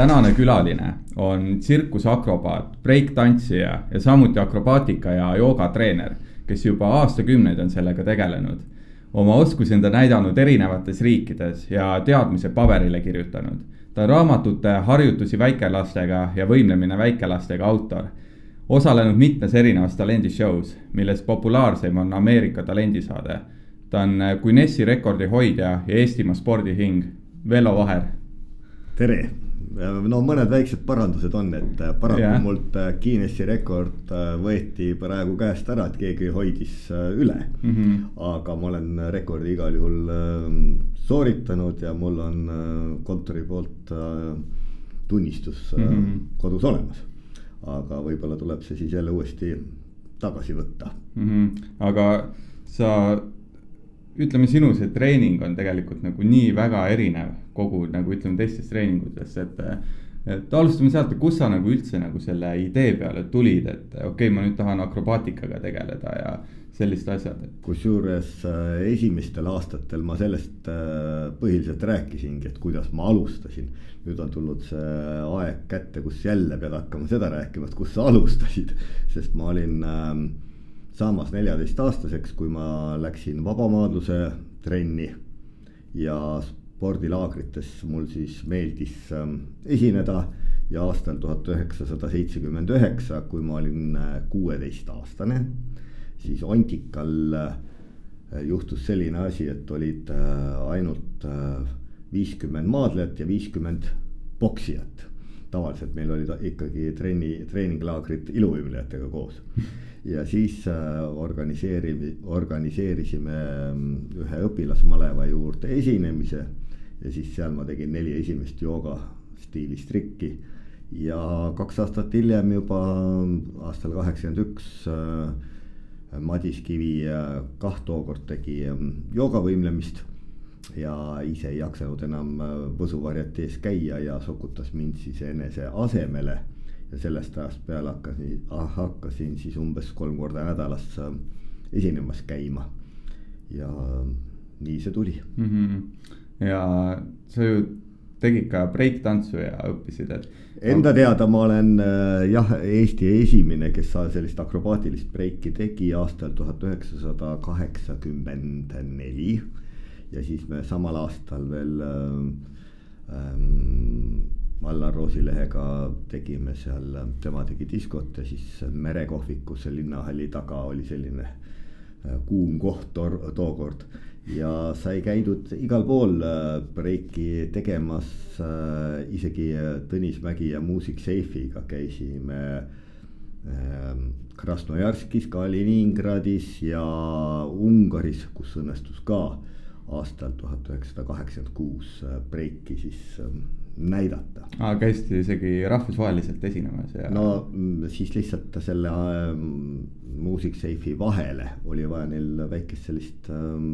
tänane külaline on tsirkusakrobaat, breiktantsija ja samuti akrobaatika ja joogatreener, kes juba aastakümneid on sellega tegelenud. oma oskusi on ta näidanud erinevates riikides ja teadmise paberile kirjutanud. ta on raamatute Harjutusi väikelastega ja Võimlemine väikelastega autor. osalenud mitmes erinevas talendishow's, millest populaarseim on Ameerika talendisaade. ta on Guinessi rekordi hoidja ja Eestimaa spordihing. Vello Vaher. tere no mõned väiksed parandused on, et paraku yeah. mult äh, Guinessi rekord äh, võeti praegu käest ära, et keegi hoidis äh, üle mm. -hmm. aga ma olen rekordi igal juhul sooritanud ja mul on kontori poolt tunnistus mm -hmm. kodus olemas. aga võib-olla tuleb see siis jälle uuesti tagasi võtta mm. -hmm. aga sa ütleme, sinu see treening on tegelikult nagu nii väga erinev kogu nagu ütleme teistest treeningutest, et. et alustame sealt, kus sa nagu üldse nagu selle idee peale tulid, et okei okay,, ma nüüd tahan akrobaatikaga tegeleda ja sellised asjad. kusjuures äh, esimestel aastatel ma sellest äh, põhiliselt rääkisingi, et kuidas ma alustasin. nüüd on tulnud see aeg kätte, kus jälle pead hakkama seda rääkima, et kus sa alustasid, sest ma olin äh, saamas neljateistaastaseks, kui ma läksin vabamaadluse trenni ja spordilaagrites mul siis meeldis ähm, esineda. ja aastal tuhat üheksasada seitsekümmend üheksa, kui ma olin äh, kuueteistaastane, siis Ontikal äh, juhtus selline asi, et olid äh, ainult viiskümmend maadlejat ja viiskümmend poksijat tavaliselt meil olid ikkagi trenni, treeninglaagrid iluvõimlejatega koos. ja siis äh, organiseerime, organiseerisime mm, ühe õpilasmaleva juurde esinemise. ja siis seal ma tegin neli esimest jooga stiilis trikki. ja kaks aastat hiljem juba aastal kaheksakümmend üks äh, Madis Kivi äh, kah tookord tegi joogavõimlemist ja ise ei jaksanud enam äh, võsuvarjati ees käia ja sokutas mind siis enese asemele. ja sellest ajast peale hakkasin, hakkasin siis umbes kolm korda nädalas äh, esinemas käima. ja nii see tuli mm. -hmm. ja sa ju tegid ka breiktantsu ja õppisid, et. Enda teada ma olen äh, jah, Eesti esimene, kes sellist akrobaatilist breiki tegi aastal tuhat üheksasada kaheksakümmend neli ja siis me samal aastal veel ähm, ähm, Allar Roosilehega tegime seal, tema tegi diskot ja siis merekohvikus linnahalli taga oli selline äh, kuum koht tookord. ja sai käidud igal pool äh, breiki tegemas äh,, isegi Tõnis Mägi ja Muusik Seifiga käisime äh, Krasnojarskis, Kaliningradis ja Ungaris, kus õnnestus ka aastal tuhat üheksasada kaheksakümmend kuus äh, breiki siis ähm, näidata. aa, käisite isegi rahvusvaheliselt esinemas ja? no mm, siis lihtsalt selle äh, muusikseifi vahele oli vaja neil väikest sellist ähm,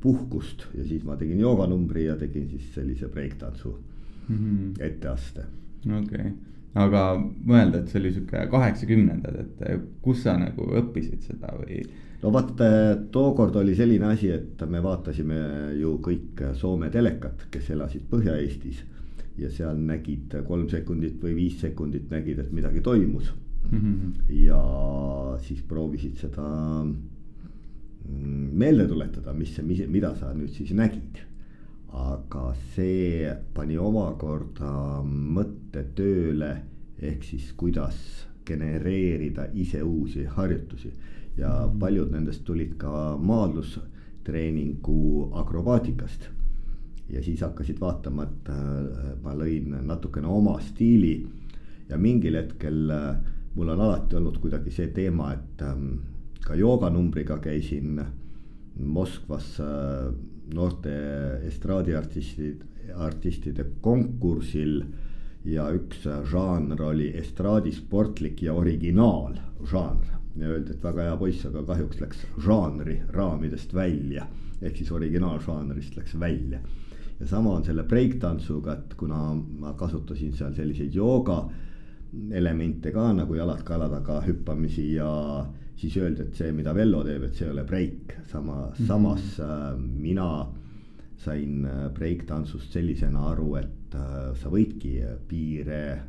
puhkust ja siis ma tegin jooganumbri ja tegin siis sellise breiktantsu mm -hmm. etteaste. okei okay., aga mõelda, et see oli sihuke kaheksakümnendad, et kus sa nagu õppisid seda või? no vot, äh, tookord oli selline asi, et me vaatasime ju kõik Soome telekat, kes elasid Põhja-Eestis. ja seal nägid kolm sekundit või viis sekundit nägid, et midagi toimus mm. -hmm. ja siis proovisid seda mm, meelde tuletada, mis see, mida sa nüüd siis nägid. Aga see pani omakorda mõtte tööle, ehk siis kuidas genereerida ise uusi harjutusi ja paljud nendest tulid ka maadlustreeningu akrobaatikast. ja siis hakkasid vaatama, et äh, ma lõin natukene oma stiili ja mingil hetkel äh, mul on alati olnud kuidagi see teema, et ähm, ka jooganumbriga käisin Moskvas äh, noorte estraadiartistid, artistide konkursil ja üks žanr oli estraadisportlik ja originaalžanr ja öeldi, et väga hea poiss, aga kahjuks läks žanri raamidest välja. ehk siis originaalžanrist läks välja. ja sama on selle breiktantsuga, et kuna ma kasutasin seal selliseid jooga elemente ka nagu jalad kaela taga hüppamisi ja siis öeldi, et see, mida Vello teeb, et see ei ole breik, sama mm, -hmm. samas äh, mina sain breiktantsust sellisena aru, et sa võidki piire.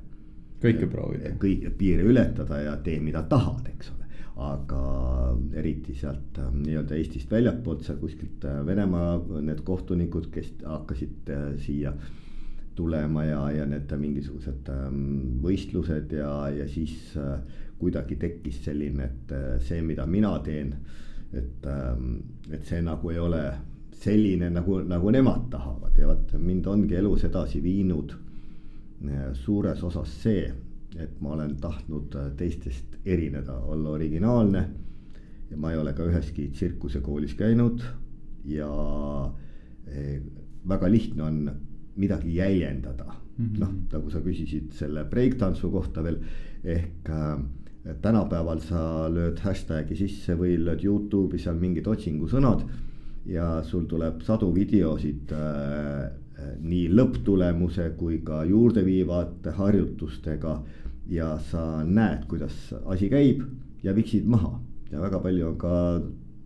kõike proovida. kõik piire ületada ja tee, mida tahad, eks ole aga eriti sealt äh, nii-öelda Eestist väljapoolt, seal kuskilt äh, Venemaa need kohtunikud, kes hakkasid äh, siia tulema ja, ja need mingisugused ähm, võistlused ja, ja siis kuidagi tekkis selline, et see, mida mina teen, et, ähm, et see nagu ei ole selline nagu, nagu nemad tahavad ja vot mind ongi elus edasi viinud suures osas see et ma olen tahtnud äh, teistest erineda, olla originaalne. ja ma ei ole ka üheski tsirkusekoolis käinud ja väga lihtne on midagi jäljendada mm -hmm.. noh, nagu sa küsisid selle breiktantsu kohta veel ehk äh, tänapäeval sa lööd hashtag'i sisse või lööd Youtube'i seal mingid otsingusõnad ja sul tuleb sadu videosid äh, nii lõpptulemuse kui ka juurdeviivate harjutustega ja sa näed, kuidas asi käib ja viksid maha. Ja väga palju on ka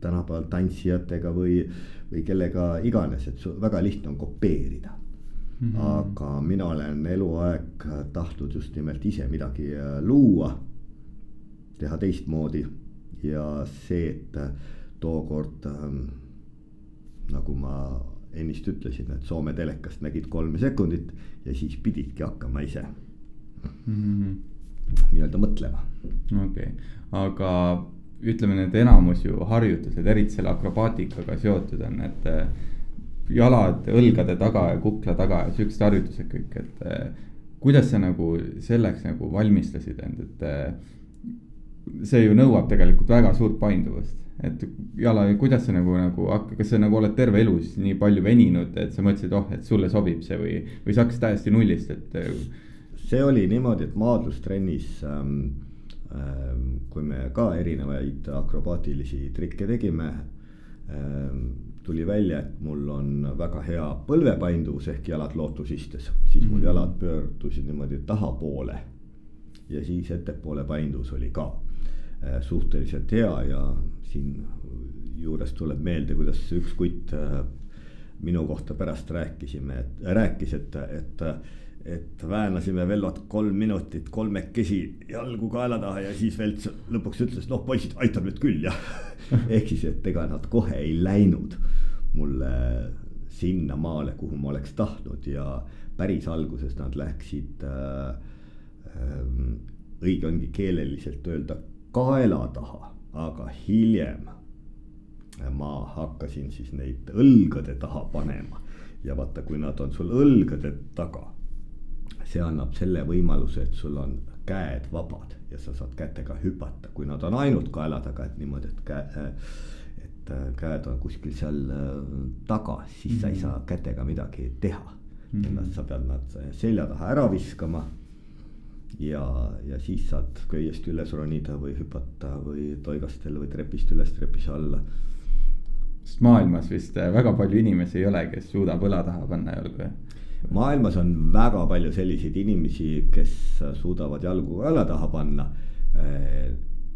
tänapäeval tantsijatega või, või kellega iganes, et väga lihtne on kopeerida mm. -hmm. aga mina olen eluaeg tahtnud just nimelt ise midagi äh, luua, teha teistmoodi ja see, et äh, tookord ähm, nagu ma ennist ütlesin, et Soome telekast nägid kolme sekundit ja siis pididki hakkama ise mm. -hmm nii-öelda mõtlema. okei okay., aga ütleme, need enamus ju harjutused, eriti selle akrobaatikaga seotud on need äh, jalad õlgade taga ja kukla taga ja siuksed harjutused kõik, et äh, kuidas sa nagu selleks nagu valmistasid end, et äh, see ju nõuab tegelikult väga suurt painduvust, et jala, kuidas sa nagu, nagu, kas sa nagu oled terve elu siis nii palju veninud, et sa mõtlesid, oh, et sulle sobib see või, või sa hakkasid täiesti nullist, et see oli niimoodi, et maadlustrennis ähm, ähm, kui me ka erinevaid akrobaatilisi trikke tegime ähm,. Tuli välja, et mul on väga hea põlvepainduvus ehk jalad lootusistes, siis mul mhm. jalad pöördusid niimoodi tahapoole. ja siis ettepoole painduvus oli ka äh, suhteliselt hea ja siin juures tuleb meelde, kuidas üks kutt äh, minu kohta pärast rääkisime, et rääkis, et, et et väänasime Vellot kolm minutit kolmekesi jalgu kaela taha ja siis Velts lõpuks ütles, noh poisid, aitab nüüd küll jah ehk siis, et ega nad kohe ei läinud mulle sinnamaale, kuhu ma oleks tahtnud ja päris alguses nad läksid äh,. Äh, õige ongi keeleliselt öelda kaela taha, aga hiljem ma hakkasin siis neid õlgade taha panema ja vaata, kui nad on sul õlgade taga see annab selle võimaluse, et sul on käed vabad ja sa saad kätega hüpata, kui nad on ainult kaela taga, et niimoodi, et käe, et äh, käed on kuskil seal äh, taga, siis mm -hmm. sa ei mhm. saa kätega midagi teha mm. -hmm. sa pead nad selja taha ära viskama. ja, ja siis saad köiest üles ronida või hüpata või toigastel või trepist üles, trepist alla sest maailmas vist äh, väga palju inimesi ei ole, kes suudab õla taha panna jalgu maailmas on väga palju selliseid inimesi, kes suudavad jalgu õla taha panna.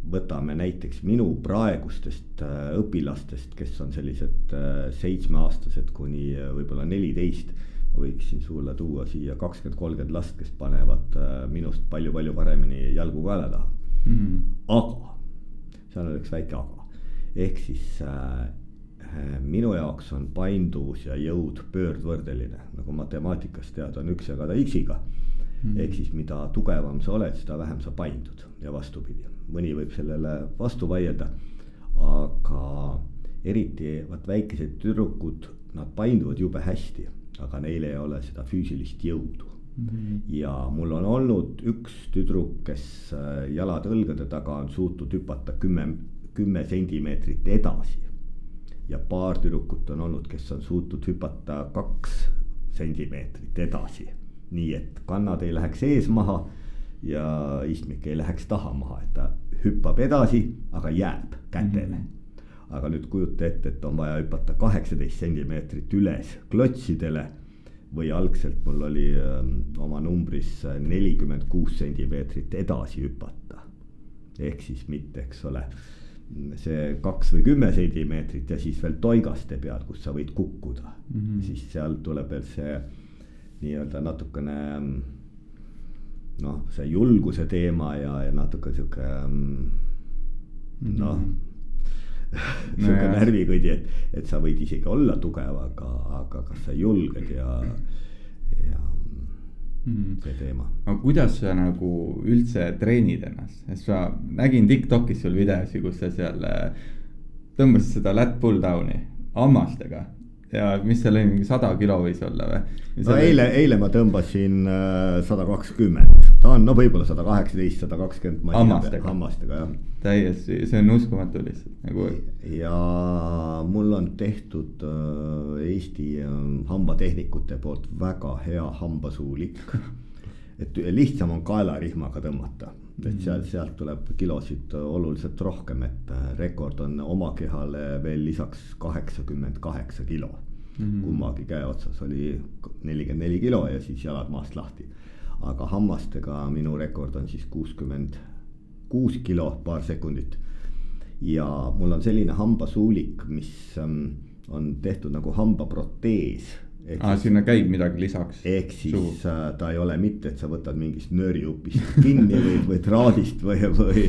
võtame näiteks minu praegustest äh, õpilastest, kes on sellised äh, seitsmeaastased kuni äh, võib-olla neliteist. võiksin sulle tuua siia kakskümmend, kolmkümmend last, kes panevad minust palju-palju paremini jalgu kaela taha mm. -hmm. aga, seal on üks väike aga, ehk siis Äh, minu jaoks on painduvus ja jõud pöördvõrdeline, nagu matemaatikas tead, on üks jagada x-iga mm.. ehk siis, mida tugevam sa oled, seda vähem sa paindud ja vastupidi, mõni võib sellele vastu vaielda. aga eriti vaat väikesed tüdrukud, nad painduvad jube hästi, aga neil ei ole seda füüsilist jõudu. Mm -hmm. ja mul on olnud üks tüdruk, kes äh, jalad õlgade taga on suutnud hüpata kümme, kümme sentimeetrit edasi ja paar tüdrukut on olnud, kes on suutnud hüpata kaks sentimeetrit edasi. nii et kannad ei läheks ees maha ja istmik ei läheks taha maha, et ta hüppab edasi, aga jääb kätele mm. -hmm. aga nüüd kujuta ette, et on vaja hüpata kaheksateist sentimeetrit üles klotsidele või algselt mul oli öö, ähm, oma numbris nelikümmend kuus sentimeetrit edasi hüpata. ehk siis mitte, eks ole see kaks või kümme sentimeetrit ja siis veel toigaste peal, kus sa võid kukkuda mm. -hmm. siis seal tuleb veel see nii-öelda natukene noh, see julguse teema ja, ja natuke sihuke noh mm -hmm. sihuke no närvikõdi, et, et sa võid isegi olla tugev, aga, aga kas sa julged ja, ja mm. see teema. aga kuidas sa nagu üldse treenid ennast, sest ma nägin Tiktokis sul videosi, kus sa seal äh, tõmbasid seda lat pull down'i hammastega ja mis seal oli, mingi sada kilo võis olla või? no eile, eile ma tõmbasin äh, sada kakskümmend, ta on no võib-olla sada kaheksateist, sada kakskümmend. hammastega, hammastega jah. täiesti, see on uskumatu lihtsalt nagu. ja mul on tehtud äh, Eesti äh, hambatehnikute poolt väga hea hambasuulik et lihtsam on kaelarihmaga tõmmata, et sealt, mhm. sealt tuleb kilosid oluliselt rohkem, et äh, rekord on oma kehale veel lisaks kaheksakümmend kaheksa kilo mm. -hmm. kummagi käe otsas oli nelikümmend neli kilo ja siis jalad maast lahti. aga hammastega minu rekord on siis kuuskümmend kuus kilo, paar sekundit. ja mul on selline hambasuulik, mis ähm, on tehtud nagu hambaprotees aa, sinna käib midagi lisaks. ehk siis Suur. Äh, ta ei ole mitte, et sa võtad mingist nöörijupist kinni või, või traadist või, või,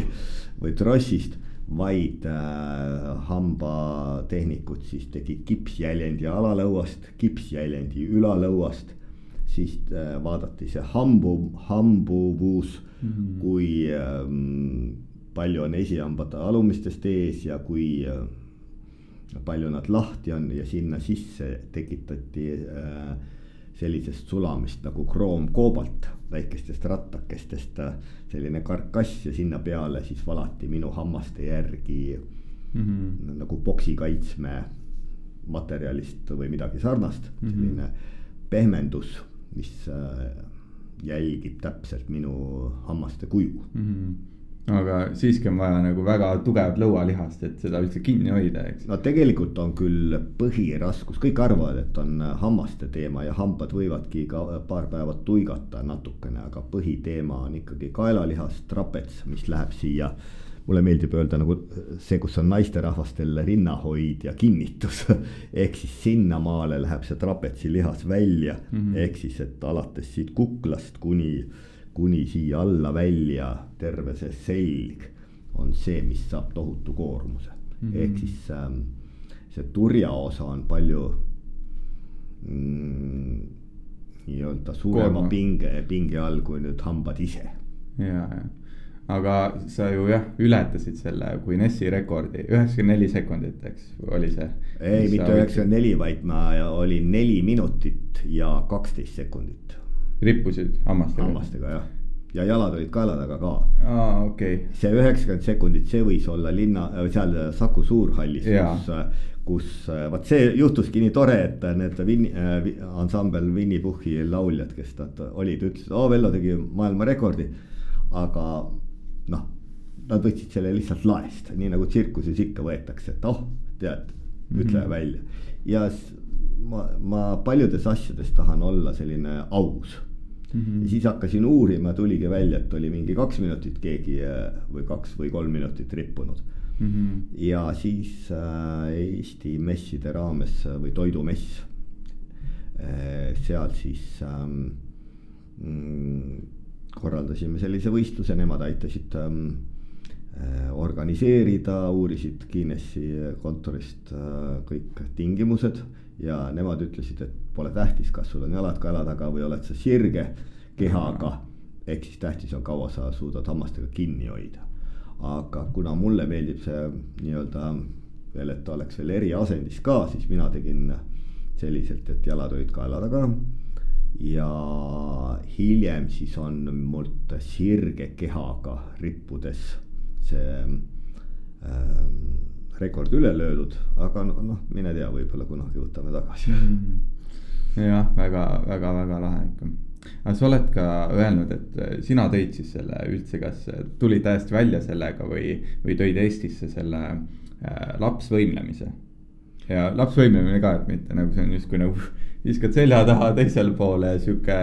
või trossist. vaid äh, hambatehnikud siis tegid kipsjäljendi alalõuast, kipsjäljendi ülalõuast. siis äh, vaadati see hambu, hambuvus mm, -hmm. kui äh, palju on esihambad alumistest ees ja kui äh, palju nad lahti on ja sinna sisse tekitati äh, sellisest sulamist nagu kroomkoobalt väikestest rattakestest äh, selline karkass ja sinna peale siis valati minu hammaste järgi mm -hmm. nagu poksikaitsme materjalist või midagi sarnast mm, -hmm. selline pehmendus, mis äh, jälgib täpselt minu hammaste kuju mm. -hmm aga siiski on vaja nagu väga tugevat lõualihast, et seda üldse kinni hoida, eks. no tegelikult on küll põhiraskus, kõik arvavad, et on hammaste teema ja hambad võivadki ka paar päeva tuigata natukene, aga põhiteema on ikkagi kaelalihas, trapets, mis läheb siia. mulle meeldib öelda nagu see, kus on naisterahvastel rinnahoid ja kinnitus ehk siis sinnamaale läheb see trapetsi lihas välja mm -hmm. ehk siis, et alates siit kuklast kuni kuni siia alla välja terve see selg on see, mis saab tohutu koormuse mm -hmm. ehk siis ähm, see turjaosa on palju mm, nii-öelda suurema Koorma. pinge, pinge all kui nüüd hambad ise. ja, ja aga sa ju jah, ületasid selle Guinessi rekordi, üheksakümmend neli sekundit, eks, oli see? ei, mitte üheksakümmend neli, vaid ma olin neli minutit ja kaksteist sekundit rippusid hammastega? hammastega jah, ja jalad olid kaela taga ka. aa, okei okay.. see üheksakümmend sekundit, see võis olla linna, seal Saku Suurhallis, kus, kus vot see juhtuski nii tore, et need Vin- äh,, ansambel Winny Puhhi lauljad, kes nad olid, ütlesid, oo Vello tegi maailmarekordi. aga noh, nad võtsid selle lihtsalt laest, nii nagu tsirkuses ikka võetakse, et oh, tead, ütle mm -hmm. välja ja ma, ma paljudes asjades tahan olla selline aus mm. -hmm. ja siis hakkasin uurima, tuligi välja, et oli mingi kaks minutit keegi äh, või kaks või kolm minutit rippunud mm. -hmm. ja siis äh, Eesti messide raames äh, või toidumess seal siis ähm, mm, korraldasime sellise võistluse, nemad aitasid ähm, äh, organiseerida, uurisid Guinessi kontorist äh, kõik tingimused ja nemad ütlesid, et pole tähtis, kas sul on jalad kaela taga või oled sa sirge kehaga. ehk siis tähtis on, kaua sa suudad hammastega kinni hoida. aga kuna mulle meeldib see nii-öelda veel, et ta oleks veel eriasendis ka, siis mina tegin selliselt, et jalad olid kaela taga. ja hiljem siis on mult sirge kehaga rippudes see ähm, rekord üle löödud, aga noh, mine tea, võib-olla kunagi võtame tagasi mm. -hmm. Jah, väga, väga, väga lahe ikka. aga sa oled ka öelnud, et äh, sina tõid siis selle üldse, kas tulid täiesti välja sellega või, või tõid Eestisse selle äh, lapsvõimlemise? ja lapsvõimlemine ka, et mitte nagu see on justkui nagu viskad selja taha teisele poole sihuke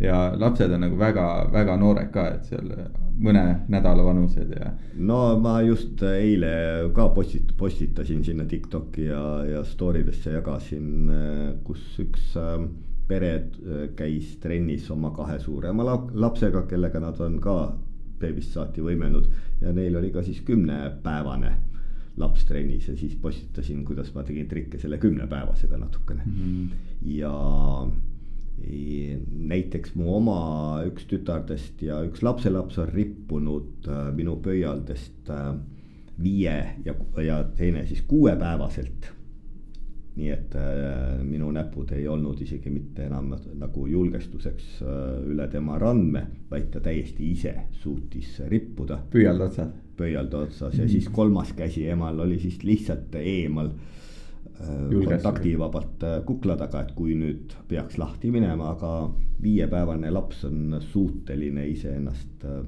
ja lapsed on nagu väga-väga noored ka, et seal mõne nädala vanused ja. no ma just eile ka postit-, postitasin sinna Tiktoki ja, ja story desse jagasin, kus üks äh, pere äh, käis trennis oma kahe suurema lapsega, kellega nad on ka beebist saati võimelnud ja neil oli ka siis kümnepäevane laps trennis ja siis postitasin, kuidas ma tegin trikke selle kümnepäevasega natukene mm. -hmm. ja näiteks mu oma üks tütardest ja üks lapselaps on rippunud äh, minu pöialdest äh, viie ja, ja teine siis kuuepäevaselt nii et äh, minu näpud ei olnud isegi mitte enam nagu julgestuseks üle tema randme, vaid ta täiesti ise suutis rippuda. pöialda otsas. pöialda otsas ja -hmm. siis kolmas käsi emal oli siis lihtsalt eemal kontaktivabalt äh, kukla taga, et kui nüüd peaks lahti minema, aga viiepäevane laps on suuteline iseennast äh,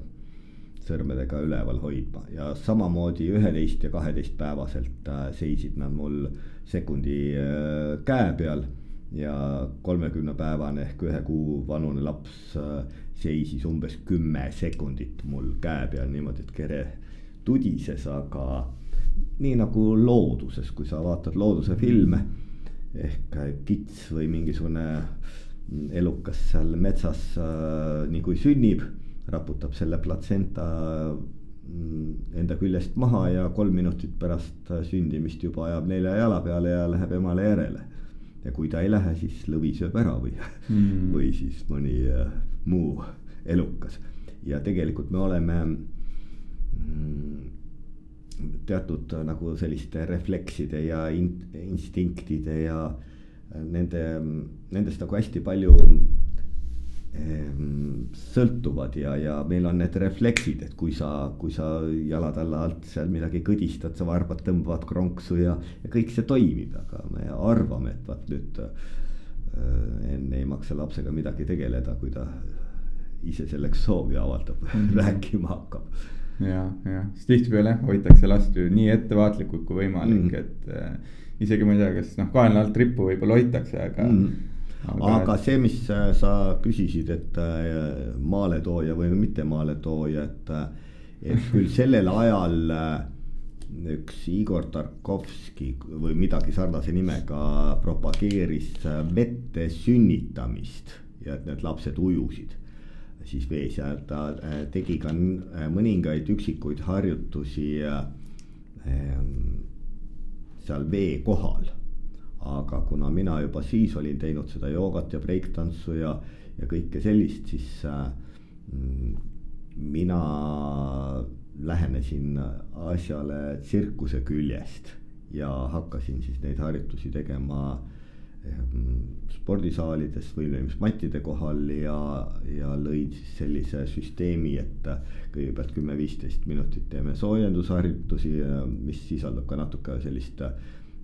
sõrmedega üleval hoidma. Ja samamoodi üheteist ja kaheteistpäevaselt äh, seisid nad mul sekundi käe peal ja kolmekümnepäevane ehk ühe kuu vanune laps seisis umbes kümme sekundit mul käe peal niimoodi, et kere tudises, aga nii nagu looduses, kui sa vaatad looduse filme ehk kits või mingisugune elukas seal metsas nii kui sünnib raputab selle platsenta mm, enda küljest maha ja kolm minutit pärast sündimist juba ajab nelja jala peale ja läheb emale järele. ja kui ta ei lähe, siis lõvi sööb ära või mm., või siis mõni äh, muu elukas. ja tegelikult me oleme mm, teatud äh, nagu selliste reflekside ja in, instinktide ja äh, nende, nendest nagu hästi palju Ehm, sõltuvad ja, ja meil on need refleksid, et kui sa, kui sa jalad alla alt seal midagi kõdistad, sa varbad, tõmbavad kronksu ja, ja kõik see toimib, aga me arvame, et vaat nüüd äh, enne ei maksa lapsega midagi tegeleda, kui ta ise selleks soovi avaldab mm, -hmm. rääkima hakkab. Ja, ja, sest tihtipeale hoitakse last ju nii ettevaatlikult kui võimalik mm, et äh, isegi ma ei tea, kas noh, kaenla alt rippu võib-olla hoitakse, aga mm. aga, aga see, mis äh, sa küsisid, et äh, maaletooja või mitte maaletooja, et, äh, et küll sellel ajal üks Igor Tarkovski või midagi sarnase nimega propageeris vette sünnitamist ja et need lapsed ujusid siis vees ja ta tegi ka mõningaid üksikuid harjutusi seal vee kohal. Aga kuna mina juba siis olin teinud seda joogat ja breiktantsu ja, ja kõike sellist, siis äh, mina lähenesin asjale tsirkuse küljest ja hakkasin siis neid harjutusi tegema ähm, spordisaalides võimlemismattide kohal ja, ja lõin siis sellise süsteemi, et kõigepealt kümme-viisteist minutit teeme soojendusharjutusi, mis sisaldab ka natuke sellist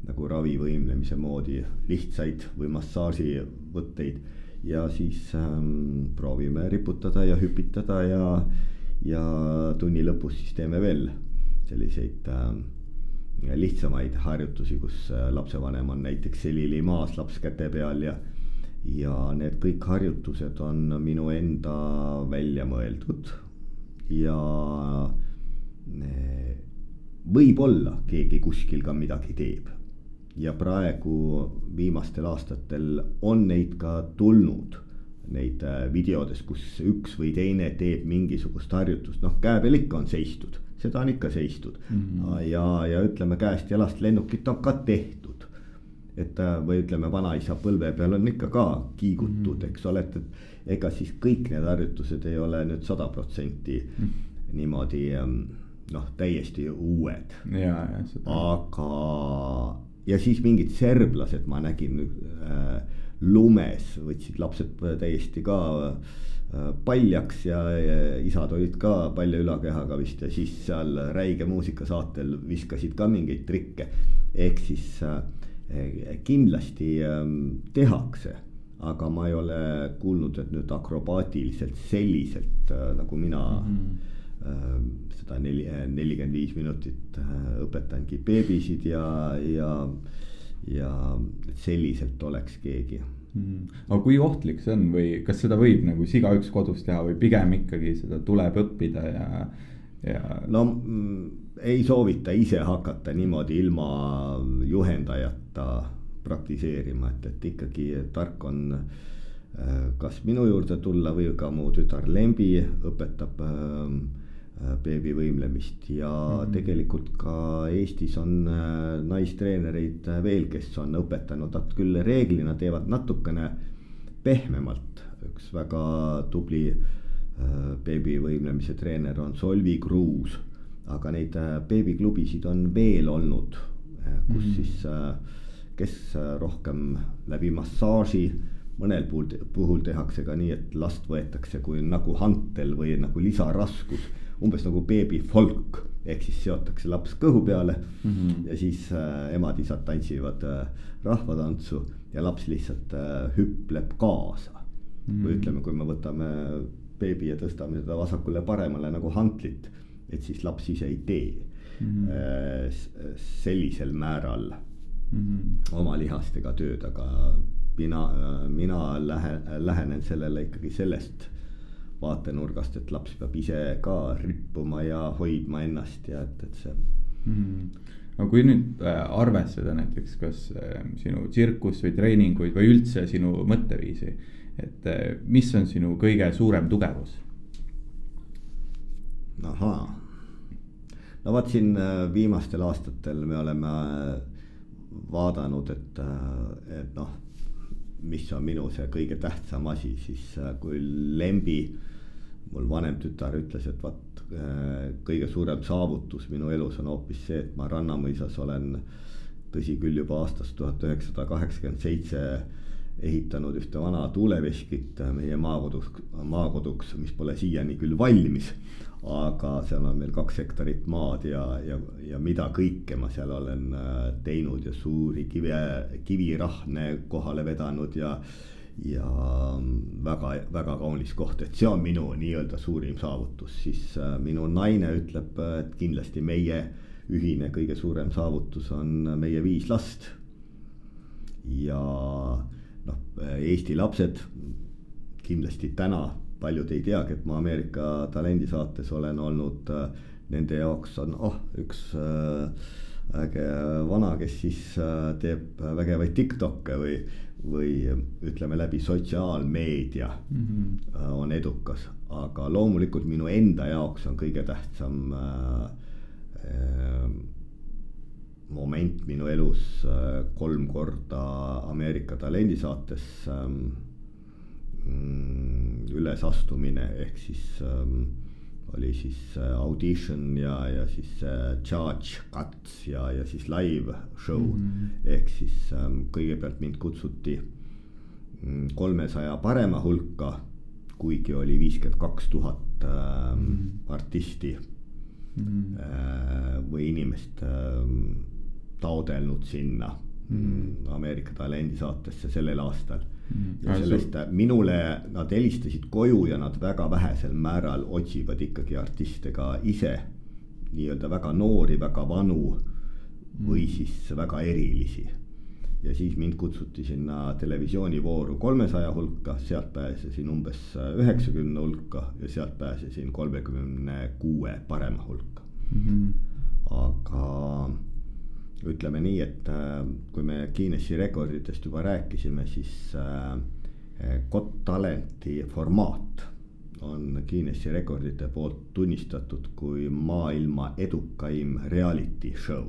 nagu ravivõimlemise moodi lihtsaid või massaaživõtteid. ja siis ähm, proovime riputada ja hüpitada ja, ja tunni lõpus siis teeme veel selliseid ähm, lihtsamaid harjutusi, kus äh, lapsevanem on näiteks selili maas, laps käte peal ja ja need kõik harjutused on minu enda välja mõeldud. Ja äh, võib-olla keegi kuskil ka midagi teeb. Ja praegu viimastel aastatel on neid ka tulnud, neid äh, videodes, kus üks või teine teeb mingisugust harjutust, noh, käe peal ikka on seistud, seda on ikka seistud mm. -hmm. ja, ja ütleme käest jalast lennukit on ka tehtud. et äh, või ütleme, vanaisa põlve peal on ikka ka kiigutud mm, -hmm. eks ole, et, et ega siis kõik need harjutused ei ole nüüd sada protsenti mm -hmm. niimoodi ähm, noh, täiesti uued. aga ja siis mingid serblased ma nägin äh, lumes, võtsid lapsed täiesti ka äh, paljaks ja, isad olid ka palja ülakehaga vist ja siis seal räige muusikasaatel viskasid ka mingeid trikke. ehk siis äh, kindlasti äh, tehakse, aga ma ei ole kuulnud, et nüüd akrobaatiliselt selliselt äh, nagu mina mm. -hmm seda neli, nelikümmend viis minutit äh, õpetangi beebisid ja, ja, ja selliselt oleks keegi mm.. aga kui ohtlik see on või kas seda võib nagu igaüks kodus teha või pigem ikkagi seda tuleb õppida ja, ja? no mm, ei soovita ise hakata niimoodi ilma juhendajata praktiseerima, et, et ikkagi tark on äh, kas minu juurde tulla või ka mu tütar Lembi õpetab äh, beebi võimlemist ja mm -hmm. tegelikult ka Eestis on äh, naistreenereid veel, kes on õpetanud, nad küll reeglina teevad natukene pehmemalt, üks väga tubli beebi võimlemise treener on Solvi Kruus. aga neid beebiklubisid on veel olnud, kus mm -hmm. siis kes rohkem läbi massaaži mõnel puhul, puhul tehakse ka nii, et last võetakse kui nagu hantel või nagu lisaraskus umbes nagu beebi folk ehk siis seotakse laps kõhu peale mm -hmm. ja siis äh, emad-isad tantsivad äh, rahvatantsu ja laps lihtsalt äh, hüpleb kaasa mm. -hmm. või ütleme, kui me võtame beebi ja tõstame teda vasakule-paremale nagu hantlit, et siis laps ise ei tee mm -hmm. sellisel määral mm -hmm. oma lihastega tööd, aga mina, äh, mina lähen, lähenen sellele ikkagi sellest vaatenurgast, et laps peab ise ka rippuma ja hoidma ennast ja et, et see mm. aga kui nüüd äh, arvestada näiteks kas äh, sinu tsirkust või treeninguid või üldse sinu mõtteviisi, et äh, mis on sinu kõige suurem tugevus? ahaa, no vot siin viimastel aastatel me oleme vaadanud, et, et noh mis on minu see kõige tähtsam asi, siis kui Lembi mul vanem tütar ütles, et vot äh, kõige suurem saavutus minu elus on hoopis see, et ma Rannamõisas olen, tõsi küll, juba aastast tuhat üheksasada kaheksakümmend seitse ehitanud ühte vana tuuleveskit meie maakoduks, maakoduks, mis pole siiani küll valmis. Aga seal on meil kaks hektarit maad ja, ja, ja mida kõike ma seal olen äh, teinud ja suuri kive, kivirahne kohale vedanud ja ja väga-väga kaunis koht, et see on minu nii-öelda suurim saavutus, siis äh, minu naine ütleb, et kindlasti meie ühine kõige suurem saavutus on meie viis last. ja noh, Eesti lapsed kindlasti täna paljud ei teagi, et ma Ameerika talendisaates olen olnud, äh, nende jaoks on oh üks äh, äge vana, kes siis teeb vägevaid Tiktok'e või või ütleme läbi sotsiaalmeedia mm -hmm. on edukas, aga loomulikult minu enda jaoks on kõige tähtsam äh, äh, moment minu elus äh, kolm korda Ameerika talendisaates äh, ülesastumine ehk siis äh, oli siis äh, audition ja, ja siis äh, charge cuts ja, ja siis live show mm. -hmm. ehk siis ähm, kõigepealt mind kutsuti mm, kolmesaja parema hulka, kuigi oli viiskümmend kaks tuhat ähm, mhm. artisti mm -hmm. äh, või inimest äh, taodelnud sinna mm. Ameerika talendisaatesse sellel aastal mm.. Ja sellest minule, nad helistasid koju ja nad väga vähesel määral otsivad ikkagi artiste ka ise. nii-öelda väga noori, väga vanu või mm. siis väga erilisi. ja siis mind kutsuti sinna televisioonivooru kolmesaja hulka, sealt pääsesin umbes üheksakümne hulka ja sealt pääsesin kolmekümne kuue parema hulka mm. -hmm. aga ütleme nii, et äh, kui me Guinessi rekorditest juba rääkisime, siis äh, Got Talenti formaat on Guinessi rekordite poolt tunnistatud kui maailma edukaim reality show.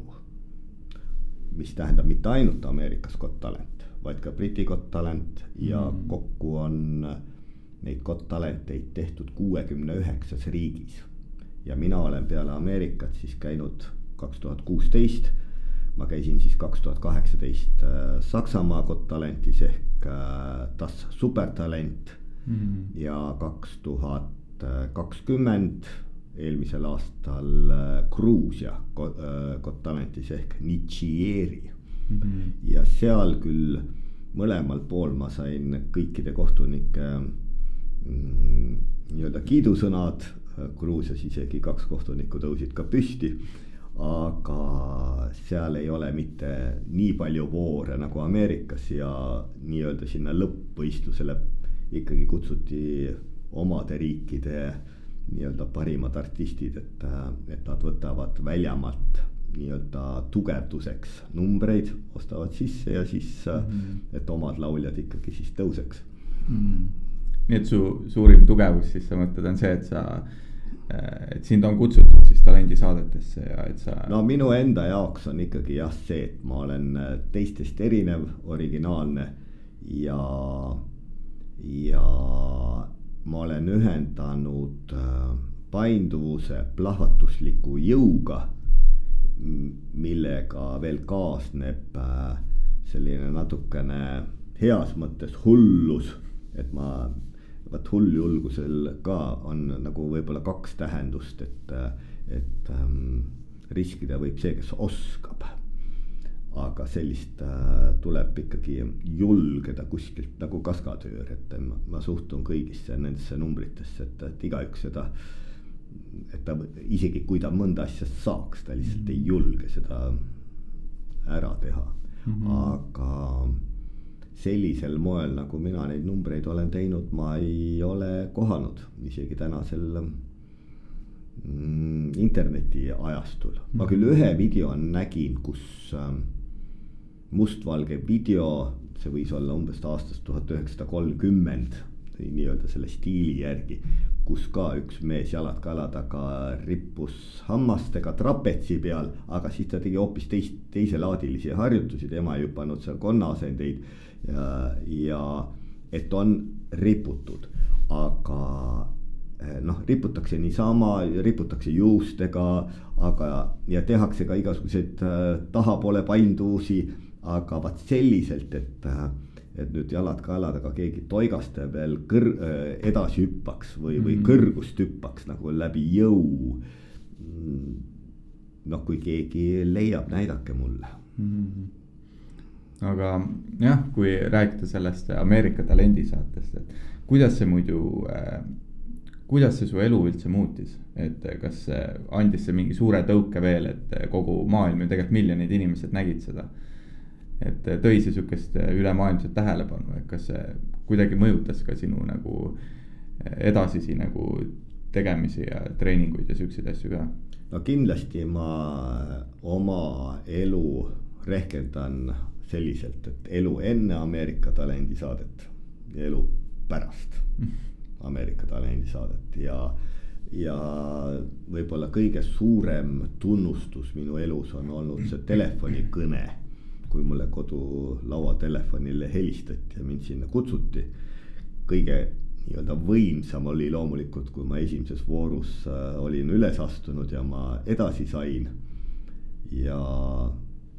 mis tähendab mitte ainult Ameerikas Got Talent, vaid ka Briti Got Talent ja mm. kokku on neid Got Talenteid tehtud kuuekümne üheksas riigis. ja mina olen peale Ameerikat siis käinud kaks tuhat kuusteist ma käisin siis kaks tuhat kaheksateist äh, Saksamaa Got Talentis ehk äh, Das Supertalent mm. ja kaks tuhat kakskümmend eelmisel aastal äh, Gruusia Got Talentis ehk Nichieri mm. -hmm. ja seal küll mõlemal pool ma sain kõikide kohtunike mm, nii-öelda kiidusõnad. Gruusias isegi kaks kohtunikku tõusid ka püsti aga seal ei ole mitte nii palju voore nagu Ameerikas ja nii-öelda sinna lõppvõistlusele ikkagi kutsuti omade riikide nii-öelda parimad artistid, et, et nad võtavad väljamaalt nii-öelda tugevduseks numbreid, ostavad sisse ja siis mm, -hmm. et omad lauljad ikkagi siis tõuseks mm. -hmm. nii et su suurim tugevus siis sa mõtled on see, et sa et sind on kutsutud siis talendisaadetesse ja et sa. no minu enda jaoks on ikkagi jah see, et ma olen äh, teistest erinev, originaalne ja, ja ma olen ühendanud äh, painduvuse plahvatusliku jõuga, millega veel kaasneb selline natukene heas mõttes hullus, et ma vaat hulljulgusel ka on nagu võib-olla kaks tähendust, et, et ähm, riskida võib see, kes oskab. aga sellist äh, tuleb ikkagi julgeda kuskilt nagu kaskadöör, et ma, ma suhtun kõigisse nendesse numbritesse, et, et igaüks seda. et ta isegi kui ta mõnda asja saaks, ta lihtsalt ei julge seda ära teha mm, -hmm. aga sellisel moel, nagu mina neid numbreid olen teinud, ma ei ole kohanud isegi tänasel mm, internetiajastul. ma küll ühe video nägin, kus äh, mustvalge video, see võis olla umbes aastast tuhat üheksasada kolmkümmend, nii-öelda selle stiili järgi. kus ka üks mees jalad kala taga rippus hammastega trapetsi peal, aga siis ta tegi hoopis teist, teiselaadilisi harjutusi, tema ei hüpanud seal konnaasendeid ja, ja et on riputud, aga eh, noh, riputakse niisama, riputakse juustega, aga ja tehakse ka igasuguseid äh, tahapoole painduvusi, aga vaat selliselt, et äh, et nüüd jalad kaeladega keegi toigaste veel kõr-, edasi hüppaks või, või mm kõrgust hüppaks nagu läbi jõu. Mm, noh, kui keegi leiab, näidake mulle mm. -hmm aga jah, kui rääkida sellest Ameerika talendisaatest, et kuidas see muidu äh,, kuidas see su elu üldse muutis, et kas andis see mingi suure tõuke veel, et kogu maailm ja tegelikult miljonid inimesed nägid seda. et tõi see sihukest ülemaailmset tähelepanu, et kas see kuidagi mõjutas ka sinu nagu edasisi nagu tegemisi ja treeninguid ja siukseid asju ka? no kindlasti ma oma elu rehkendan selliselt, et elu enne Ameerika talendisaadet ja elu pärast Ameerika talendisaadet ja, ja võib-olla kõige suurem tunnustus minu elus on olnud see telefonikõne. kui mulle kodulaua telefonile helistati ja mind sinna kutsuti. kõige nii-öelda võimsam oli loomulikult, kui ma esimeses voorus äh, olin üles astunud ja ma edasi sain. ja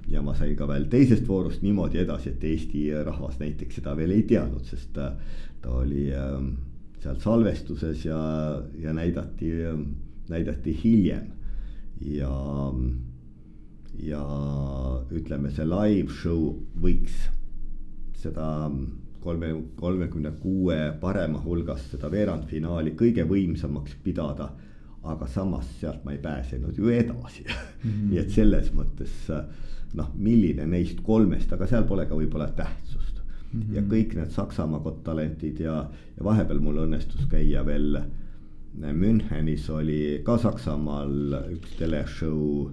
ja ma sain ka veel teisest voorust niimoodi edasi, et Eesti rahvas näiteks seda veel ei teadnud, sest ta, ta oli äh, seal salvestuses ja, ja näidati, näidati hiljem. ja, ja ütleme, see live show võiks seda kolme, kolmekümne kuue parema hulgast seda veerandfinaali kõige võimsamaks pidada aga samas sealt ma ei pääsenud ju edasi mm. -hmm. nii et selles mõttes äh, noh, milline neist kolmest, aga seal pole ka võib-olla tähtsust mm. -hmm. ja kõik need Saksamaa Got Talentid ja, ja vahepeal mul õnnestus käia veel äh, Münchenis oli ka Saksamaal üks teleshow.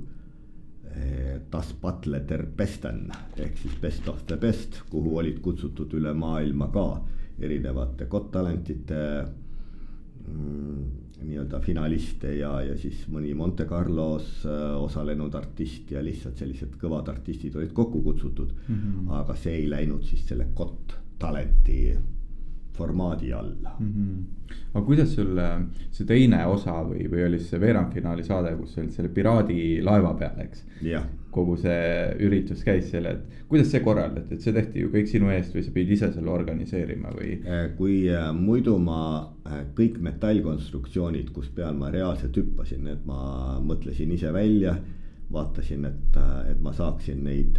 Äh, das Battle der Besten ehk siis Best of the Best, kuhu olid kutsutud üle maailma ka erinevate Got Talentide mm, nii-öelda finaliste ja, ja siis mõni Monte Carlos äh, osalenud artist ja lihtsalt sellised kõvad artistid olid kokku kutsutud mm. -hmm. aga see ei läinud siis selle Got Talenti formaadi alla mm. -hmm. aga kuidas sul see teine osa või, või oli see veerandfinaali saade, kus sa olid selle piraadi laeva peal, eks? kogu see üritus käis seal, et kuidas see korraldati, et see tehti ju kõik sinu eest või sa pidid ise selle organiseerima või? Äh, kui äh, muidu ma kõik metallkonstruktsioonid, kus peal ma reaalselt hüppasin, need ma mõtlesin ise välja. vaatasin, et, et ma saaksin neid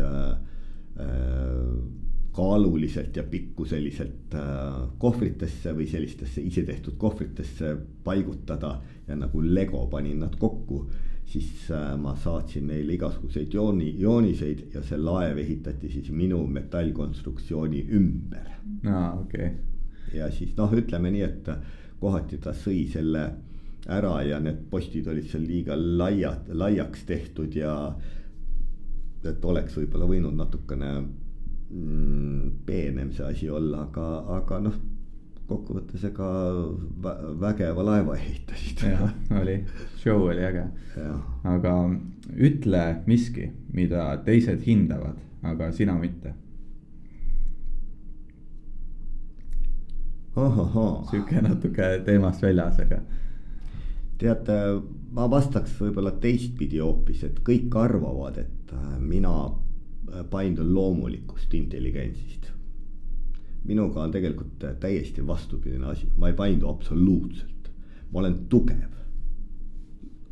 kaaluliselt ja pikkuseliselt äh, kohvritesse või sellistesse isetehtud kohvritesse paigutada ja nagu Lego panin nad kokku siis äh, ma saatsin neile igasuguseid jooni, jooniseid ja see laev ehitati siis minu metallkonstruktsiooni ümber. aa, okei okay. ja siis noh, ütleme nii, et kohati ta sõi selle ära ja need postid olid seal liiga laiad, laiaks tehtud ja et oleks võib-olla võinud natukene peenem see asi olla, aga, aga noh kokkuvõttes ega vägeva laeva ehitasid. jah, oli, show oli äge. aga ütle miski, mida teised hindavad, aga sina mitte. sihuke natuke teemast väljas, aga. teate, ma vastaks võib-olla teistpidi hoopis, et kõik arvavad, et mina paindun loomulikust intelligentsist minuga on tegelikult täiesti vastupidine asi, ma ei paindu absoluutselt. ma olen tugev.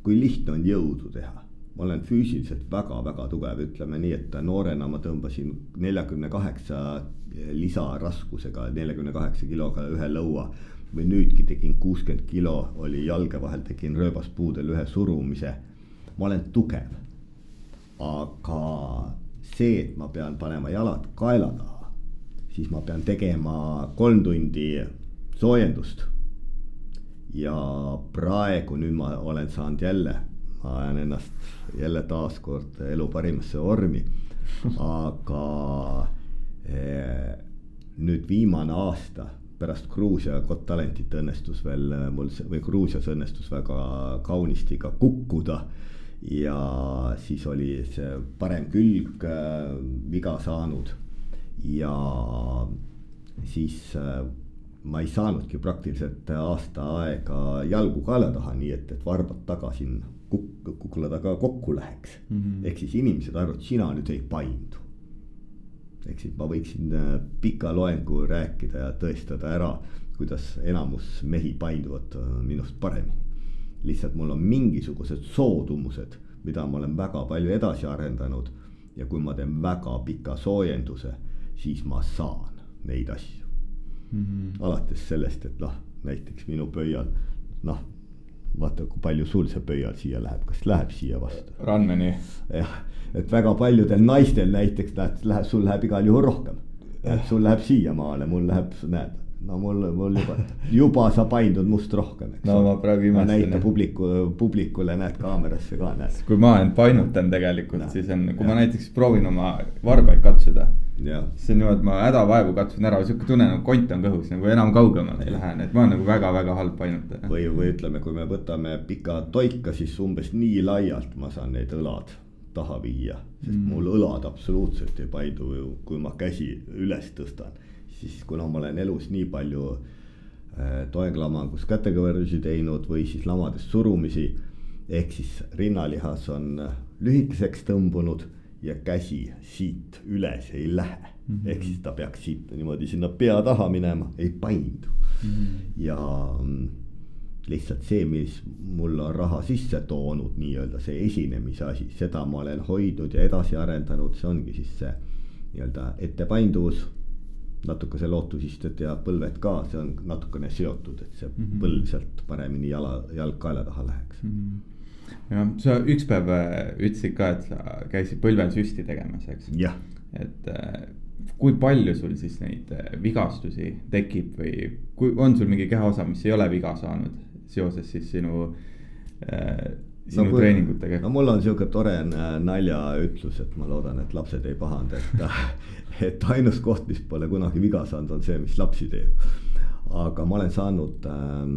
kui lihtne on jõudu teha, ma olen füüsiliselt väga-väga tugev, ütleme nii, et noorena ma tõmbasin neljakümne kaheksa lisaraskusega, neljakümne kaheksa kiloga ühe lõua. või nüüdki tegin kuuskümmend kilo, oli jalge vahel, tegin rööbaspuudel ühe surumise. ma olen tugev. aga see, et ma pean panema jalad kaela taha siis ma pean tegema kolm tundi soojendust. ja praegu nüüd ma olen saanud jälle, ma ajan ennast jälle taaskord elu parimasse vormi. aga eh, nüüd viimane aasta pärast Gruusia Got Talentit õnnestus veel mul või Gruusias õnnestus väga kaunisti ka kukkuda ja siis oli see parem külg äh, viga saanud ja siis äh, ma ei saanudki praktiliselt aasta aega jalgu kaela taha, nii et, et varbad taga siin kuk-, kukla taga kokku läheks mm -hmm.. ehk siis inimesed arvavad, sina nüüd ei paindu. ehk siis ma võiksin äh, pika loengu rääkida ja tõestada ära, kuidas enamus mehi painduvad minust paremini. Lihtsalt mul on mingisugused soodumused, mida ma olen väga palju edasi arendanud ja kui ma teen väga pika soojenduse siis ma saan neid asju mm. -hmm. alates sellest, et noh, näiteks minu pöial, noh, vaata, kui palju sul see pöial siia läheb, kas läheb siia vastu? Runmani. jah, et väga paljudel naistel näiteks näed, läheb, sul läheb igal juhul rohkem. Et sul läheb siiamaale, mul läheb, näed no mul, mul juba, juba sa paindud must rohkem, no ma praegu imestan. näita publiku, publikule, näed kaamerasse ka, näed. kui ma end painutan tegelikult, siis on, kui ja. ma näiteks proovin oma varbaid katsuda. siis on niimoodi, ma hädavaevu katsun ära, sihuke tunne nagu kont on kõhus, nagu enam kaugemale ei lähe, nii et ma olen nagu väga-väga halb painutaja. või, või ütleme, kui me võtame pika toika, siis umbes nii laialt ma saan need õlad taha viia, sest mm. mul õlad absoluutselt ei paindu, kui ma käsi üles tõstan siis kuna ma olen elus nii palju äh, toeglamangus kätekõverdusi teinud või siis lamades surumisi. ehk siis rinnalihas on lühikeseks tõmbunud ja käsi siit üles ei lähe mm. -hmm. ehk siis ta peaks siit niimoodi sinna pea taha minema, ei paindu mm. -hmm. ja lihtsalt see, mis mulle on raha sisse toonud, nii-öelda see esinemise asi, seda ma olen hoidnud ja edasi arendanud, see ongi siis see nii-öelda ettepainduvus natuke see lootusisted ja põlved ka, see on natukene seotud, et see mm -hmm. põlv sealt paremini jala, jalg kaela taha läheks mm. -hmm. jah, sa üks päev äh, ütlesid ka, et sa käisid põlvel süsti tegemas, eks. et äh, kui palju sul siis neid äh, vigastusi tekib või kui on sul mingi kehaosa, mis ei ole viga saanud seoses siis sinu äh, sinu no, treeningutega? no mul on sihuke tore naljaütlus, et ma loodan, et lapsed ei pahanda, et et ainus koht, mis pole kunagi viga saanud, on see, mis lapsi teeb. aga ma olen saanud ähm,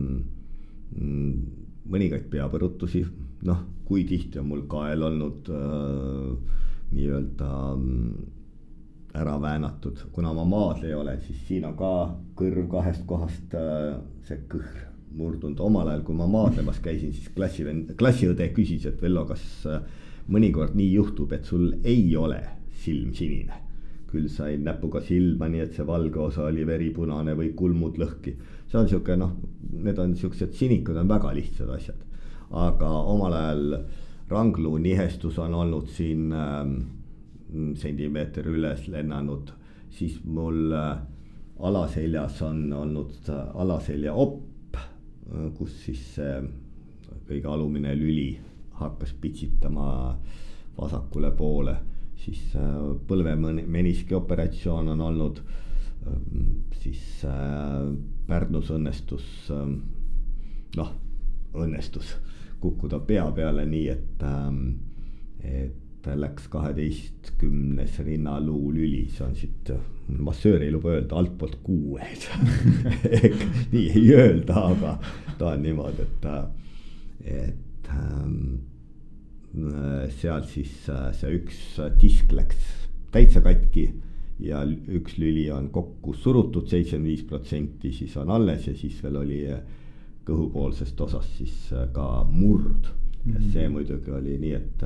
mõningaid peapõrutusi, noh, kui tihti on mul kael olnud äh, nii-öelda äh, ära väänatud, kuna ma maadleja olen, siis siin on ka kõrv kahest kohast äh, see kõhr murdunud, omal ajal, kui ma maadlemas käisin, siis klassivend, klassiõde küsis, et Vello, kas äh, mõnikord nii juhtub, et sul ei ole silm sinine küll sain näpuga silma, nii et see valge osa oli veripunane või kulmud lõhki. see on sihuke noh, need on siuksed sinikud on väga lihtsad asjad. aga omal ajal rangluu nihestus on olnud siin ähm, sentimeeter üles lennanud siis mul äh, alaseljas on olnud äh, alaselja opp, kus siis see kõige alumine lüli hakkas pitsitama vasakule poole, siis põlvemeniski operatsioon on olnud, siis Pärnus õnnestus, noh, õnnestus kukkuda pea peale nii, et, et läks kaheteistkümnes rinnaluu lüli, see on siit, massöör ei luba öelda altpoolt kuues nii ei öelda, aga ta on niimoodi, et, et ähm, seal siis see üks disk läks täitsa katki ja üks lüli on kokku surutud seitsekümmend viis protsenti, siis on alles ja siis veel oli kõhupoolsest osast siis ka murd mm. -hmm. see muidugi oli nii, et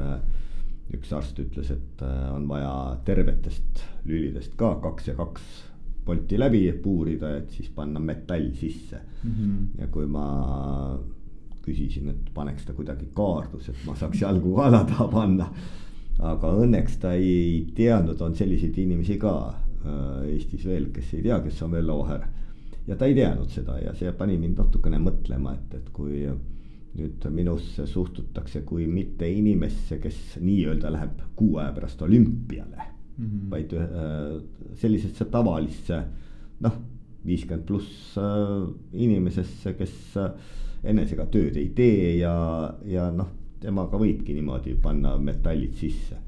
üks arst ütles, et äh, on vaja tervetest lülidest ka kaks ja kaks polti läbi puurida, et siis panna metall sisse mm. -hmm. ja kui ma küsisin, et paneks ta kuidagi kaardus, et ma saaks jalgu kaela taha panna. aga õnneks ta ei teadnud, on selliseid inimesi ka äh, Eestis veel, kes ei tea, kes on Vello Vaher. ja ta ei teadnud seda ja see pani mind natukene mõtlema, et, et kui nüüd minusse suhtutakse kui mitte inimesse, kes nii-öelda läheb kuu aja pärast olümpiale mm. -hmm. vaid äh, sellisesse tavalisse noh, viiskümmend pluss äh, inimesesse, kes äh, enesega tööd ei tee ja, ja noh, temaga võibki niimoodi panna metallid sisse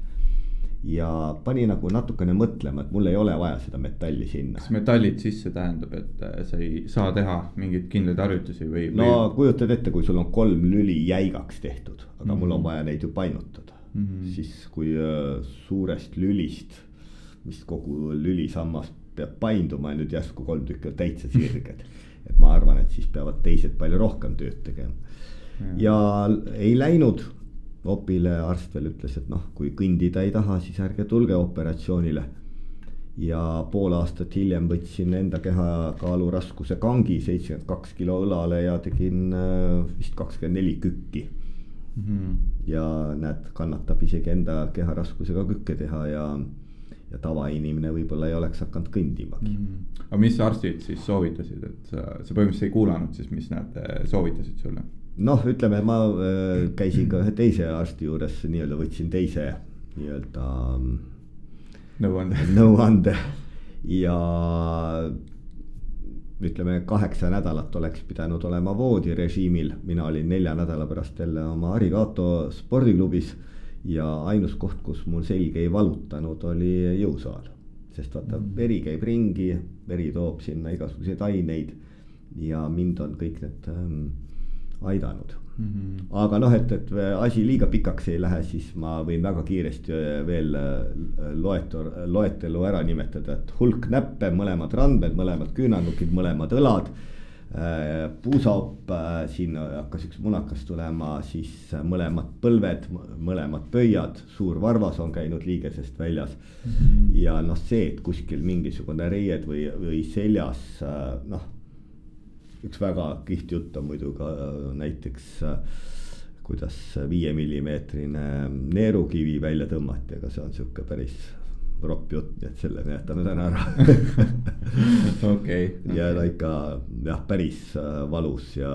ja pani nagu natukene mõtlema, et mul ei ole vaja seda metalli sinna. kas metallid sisse tähendab, et äh, sa ei saa teha mingeid kindlaid harjutusi või? no või... kujutad ette, kui sul on kolm lüli jäigaks tehtud, aga mm -hmm. mul on mhm. vaja neid ju painutada mm. -hmm. siis kui äh, suurest lülist, mis kogu lülisammas peab painduma ja nüüd järsku kolm tükki on täitsa sirged. et ma arvan, et siis peavad teised palju rohkem tööd tegema. ja ei läinud opile arst veel ütles, et noh, kui kõndida ei taha, siis ärge tulge operatsioonile. ja pool aastat hiljem võtsin enda kehakaalu raskuse kangi, seitsekümmend kaks kilo õlale ja tegin äh, vist kakskümmend neli kükki mm. -hmm. ja näed, kannatab isegi enda keharaskusega kükke teha ja ja tavainimene võib-olla ei oleks hakanud kõndimagi mm. -hmm. aga mis arstid siis soovitasid, et sa, sa põhimõtteliselt ei kuulanud siis, mis nad soovitasid sulle? Noh, ütleme, ma äh, käisin ka ühe teise arsti juures, nii-öelda võtsin teise nii-öelda. nõuande. nõuande ja ütleme, kaheksa nädalat oleks pidanud olema voodirežiimil, mina olin nelja nädala pärast jälle oma Arigato spordiklubis. ja ainus koht, kus mul selg ei valutanud, oli jõusaal. sest vaata, mm. veri käib ringi, veri toob sinna igasuguseid aineid ja mind on kõik need ähm, aidanud mm. -hmm. aga noh, et, et asi liiga pikaks ei lähe, siis ma võin väga kiiresti äh, veel äh, loetu-, loetelu ära nimetada, et hulk näppe, mõlemad randmed, mõlemad küünarnukid, mõlemad õlad äh, puusaopp, siin hakkas üks munakas tulema, siis mõlemad põlved, mõlemad pöiad, suur varvas on käinud liigesest väljas mm. -hmm. ja noh, see, et kuskil mingisugune reied või, või seljas noh üks väga kihvt jutt on muidu ka näiteks kuidas viiemillimeetrine neerukivi välja tõmmati, aga see on sihuke päris ropp jutt, nii et selle me jätame täna ära okei. ja no ikka jah, päris äh, valus ja,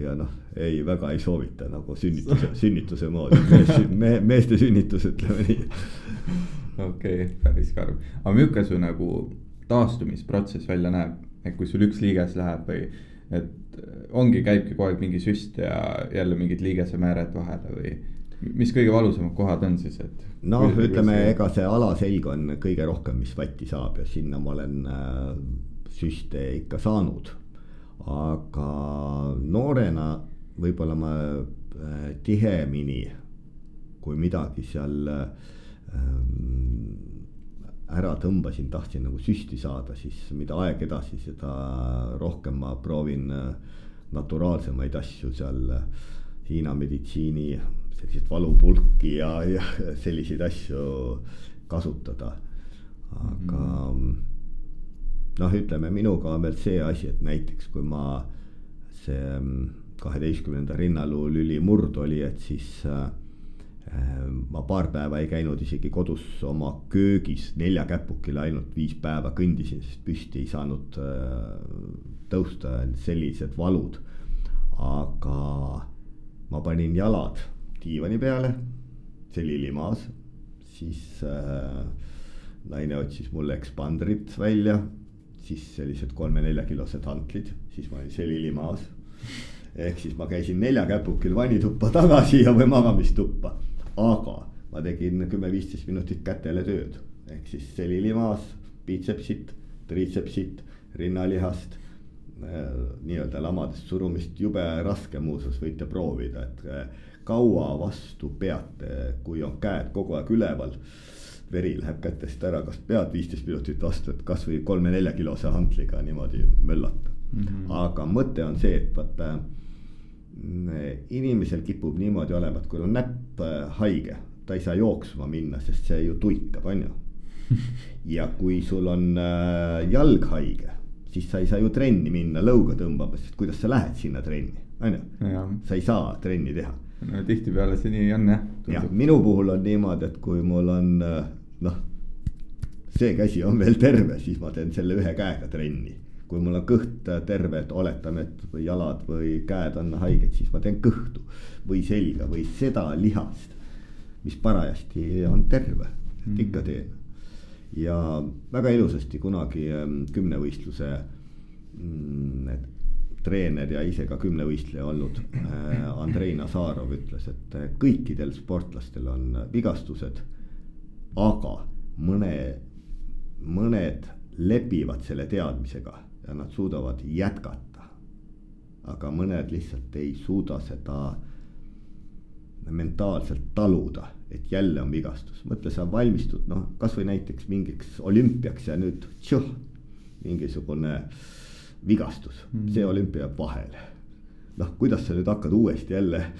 ja noh, ei väga ei soovita nagu sünnituse, sünnituse moodi mees, me, meeste sünnitus, ütleme nii. okei okay,, päris karm, aga milline su nagu taastumisprotsess välja näeb? Et kui sul üks liiges läheb või et ongi, käibki kogu aeg mingi süst ja jälle mingid liigesemääred vahele või mis kõige valusamad kohad on siis, et? noh, ütleme, ega see alaselg on kõige rohkem, mis vatti saab ja sinna ma olen äh, süste ikka saanud. aga noorena võib-olla ma äh, tihemini kui midagi seal äh, ära tõmbasin, tahtsin nagu süsti saada, siis mida aeg edasi, seda rohkem ma proovin äh, naturaalsemaid asju seal äh, Hiina meditsiini selliseid valupulki ja, ja selliseid asju kasutada. aga mm. noh, ütleme minuga on veel see asi, et näiteks kui ma see mm, kaheteistkümnenda rinnaluu lüli murd oli, et siis äh, ma paar päeva ei käinud isegi kodus oma köögis neljakäpukil, ainult viis päeva kõndisin, sest püsti ei saanud tõusta, sellised valud. aga ma panin jalad diivani peale, selili maas, siis äh, naine otsis mulle ekspandrit välja, siis sellised kolme-neljakilosed hantlid, siis ma olin selili maas. ehk siis ma käisin neljakäpukil vannituppa tagasi ja või magamistuppa, aga ma tegin kümme-viisteist minutit kätele tööd, ehk siis selili maas, biitsepsit, triitsepsit, rinnalihast äh, nii-öelda lamadest surumist jube raske muuseas võite proovida, et äh, kaua vastu peate, kui on käed kogu aeg üleval. veri läheb kätest ära, kas pead viisteist minutit vastu, et kasvõi kolme-nelja kilose hankliga niimoodi möllata mm. -hmm. aga mõte on see, et vaata inimesel kipub niimoodi olema, et kui on näpp äh, haige, ta ei saa jooksma minna, sest see ju tuikab, on ju. ja kui sul on äh, jalg haige, siis sa ei saa ju trenni minna lõuga tõmbama, sest kuidas sa lähed sinna trenni, on ju. sa ei saa trenni teha no tihtipeale see nii on jah. jah, minu puhul on niimoodi, et kui mul on äh, noh, see käsi on veel terve, siis ma teen selle ühe käega trenni. Kui mul on kõht terve, et oletame, et jalad või käed on haiged, siis ma teen kõhtu või selga või seda lihast, mis parajasti on terve, et mm. ikka teen. ja väga ilusasti kunagi ähm, kümnevõistluse mm, treener ja ise ka kümnevõistleja olnud äh, Andrei Nazarov ütles, et kõikidel sportlastel on vigastused. aga mõne, mõned lepivad selle teadmisega ja nad suudavad jätkata. aga mõned lihtsalt ei suuda seda mentaalselt taluda, et jälle on vigastus, mõtle, sa valmistud noh, kasvõi näiteks mingiks olümpiaks ja nüüd tšuh, mingisugune vigastus mm., see olümpia jääb vahele. noh, kuidas sa nüüd hakkad uuesti jälle äh,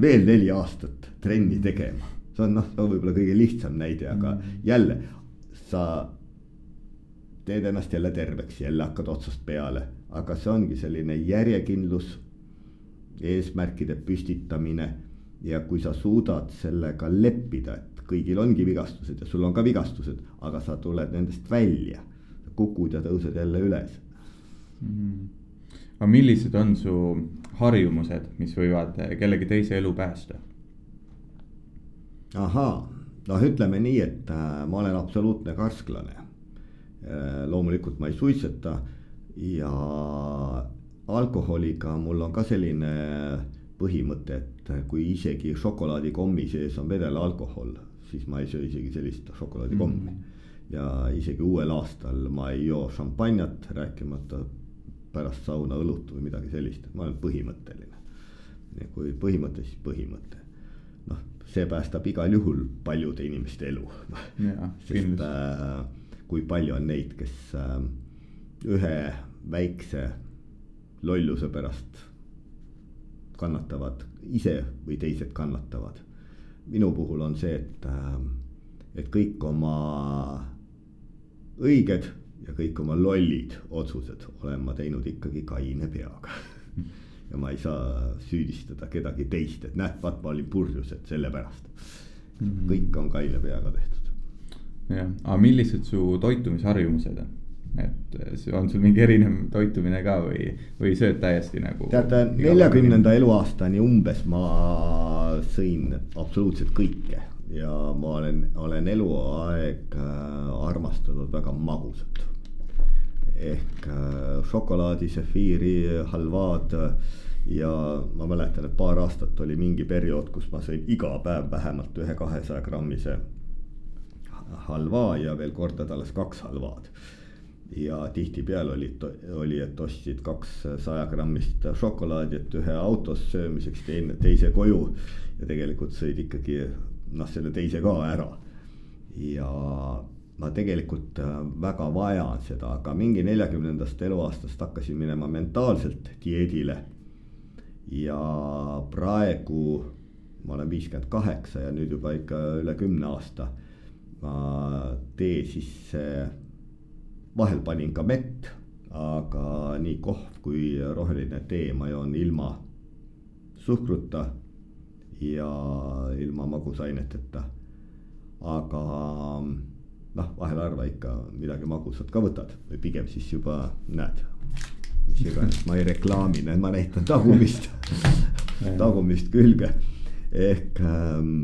veel neli aastat trenni tegema, see on noh, see on võib-olla kõige lihtsam näide, aga mm. jälle sa teed ennast jälle terveks, jälle hakkad otsast peale, aga see ongi selline järjekindlus, eesmärkide püstitamine ja kui sa suudad sellega leppida, et kõigil ongi vigastused ja sul on ka vigastused, aga sa tuled nendest välja kukud ja tõused jälle üles mm. -hmm. aga millised on su harjumused, mis võivad kellegi teise elu päästa? ahaa, noh, ütleme nii, et äh, ma olen absoluutne karsklane. Loomulikult ma ei suitseta ja alkoholiga mul on ka selline põhimõte, et kui isegi šokolaadikommi sees on vedelalkohol, siis ma ei söö isegi sellist šokolaadikommi mm. -hmm ja isegi uuel aastal ma ei joo šampanjat, rääkimata pärast sauna õlut või midagi sellist, et ma olen põhimõtteline. kui põhimõte, siis põhimõte. noh, see päästab igal juhul paljude inimeste elu. sest äh, kui palju on neid, kes äh, ühe väikse lolluse pärast kannatavad ise või teised kannatavad. minu puhul on see, et äh,, et kõik oma õiged ja kõik oma lollid otsused olen ma teinud ikkagi kaine peaga ja ma ei saa süüdistada kedagi teist, et näed, vaat ma olin purjus, et sellepärast mm. -hmm. kõik on kaine peaga tehtud. Jah, aga millised su toitumisharjumused on? et see on sul mingi erinev toitumine ka või, või sööd täiesti nagu? teate, neljakümnenda eluaastani umbes ma sõin absoluutselt kõike ja ma olen, olen eluaeg äh, armastanud väga magusat. ehk äh, šokolaadi, sefiiri, halvaad ja ma mäletan, et paar aastat oli mingi periood, kus ma sõin iga päev vähemalt ühe kahesaja grammise halvaa ja veel kord nädalas kaks halvaad ja tihtipeale oli, oli, et ostsid kaks sajagrammist šokolaadi, et ühe autos söömiseks, teine, teise koju. ja tegelikult sõid ikkagi noh, selle teise ka ära. ja ma tegelikult äh, väga vajan seda, aga mingi neljakümnendast eluaastast hakkasin minema mentaalselt dieedile. ja praegu ma olen viiskümmend kaheksa ja nüüd juba ikka üle kümne aasta. Ma tee sisse, vahel panin ka mett, aga nii kohv kui roheline tee ma joon ilma suhkruta ja ilma magusaineteta. aga noh, vahel harva ikka midagi magusat ka võtad või pigem siis juba näed, mis iganes, ma ei reklaami, ma näitan tagumist tagumist külge. Ehk ähm,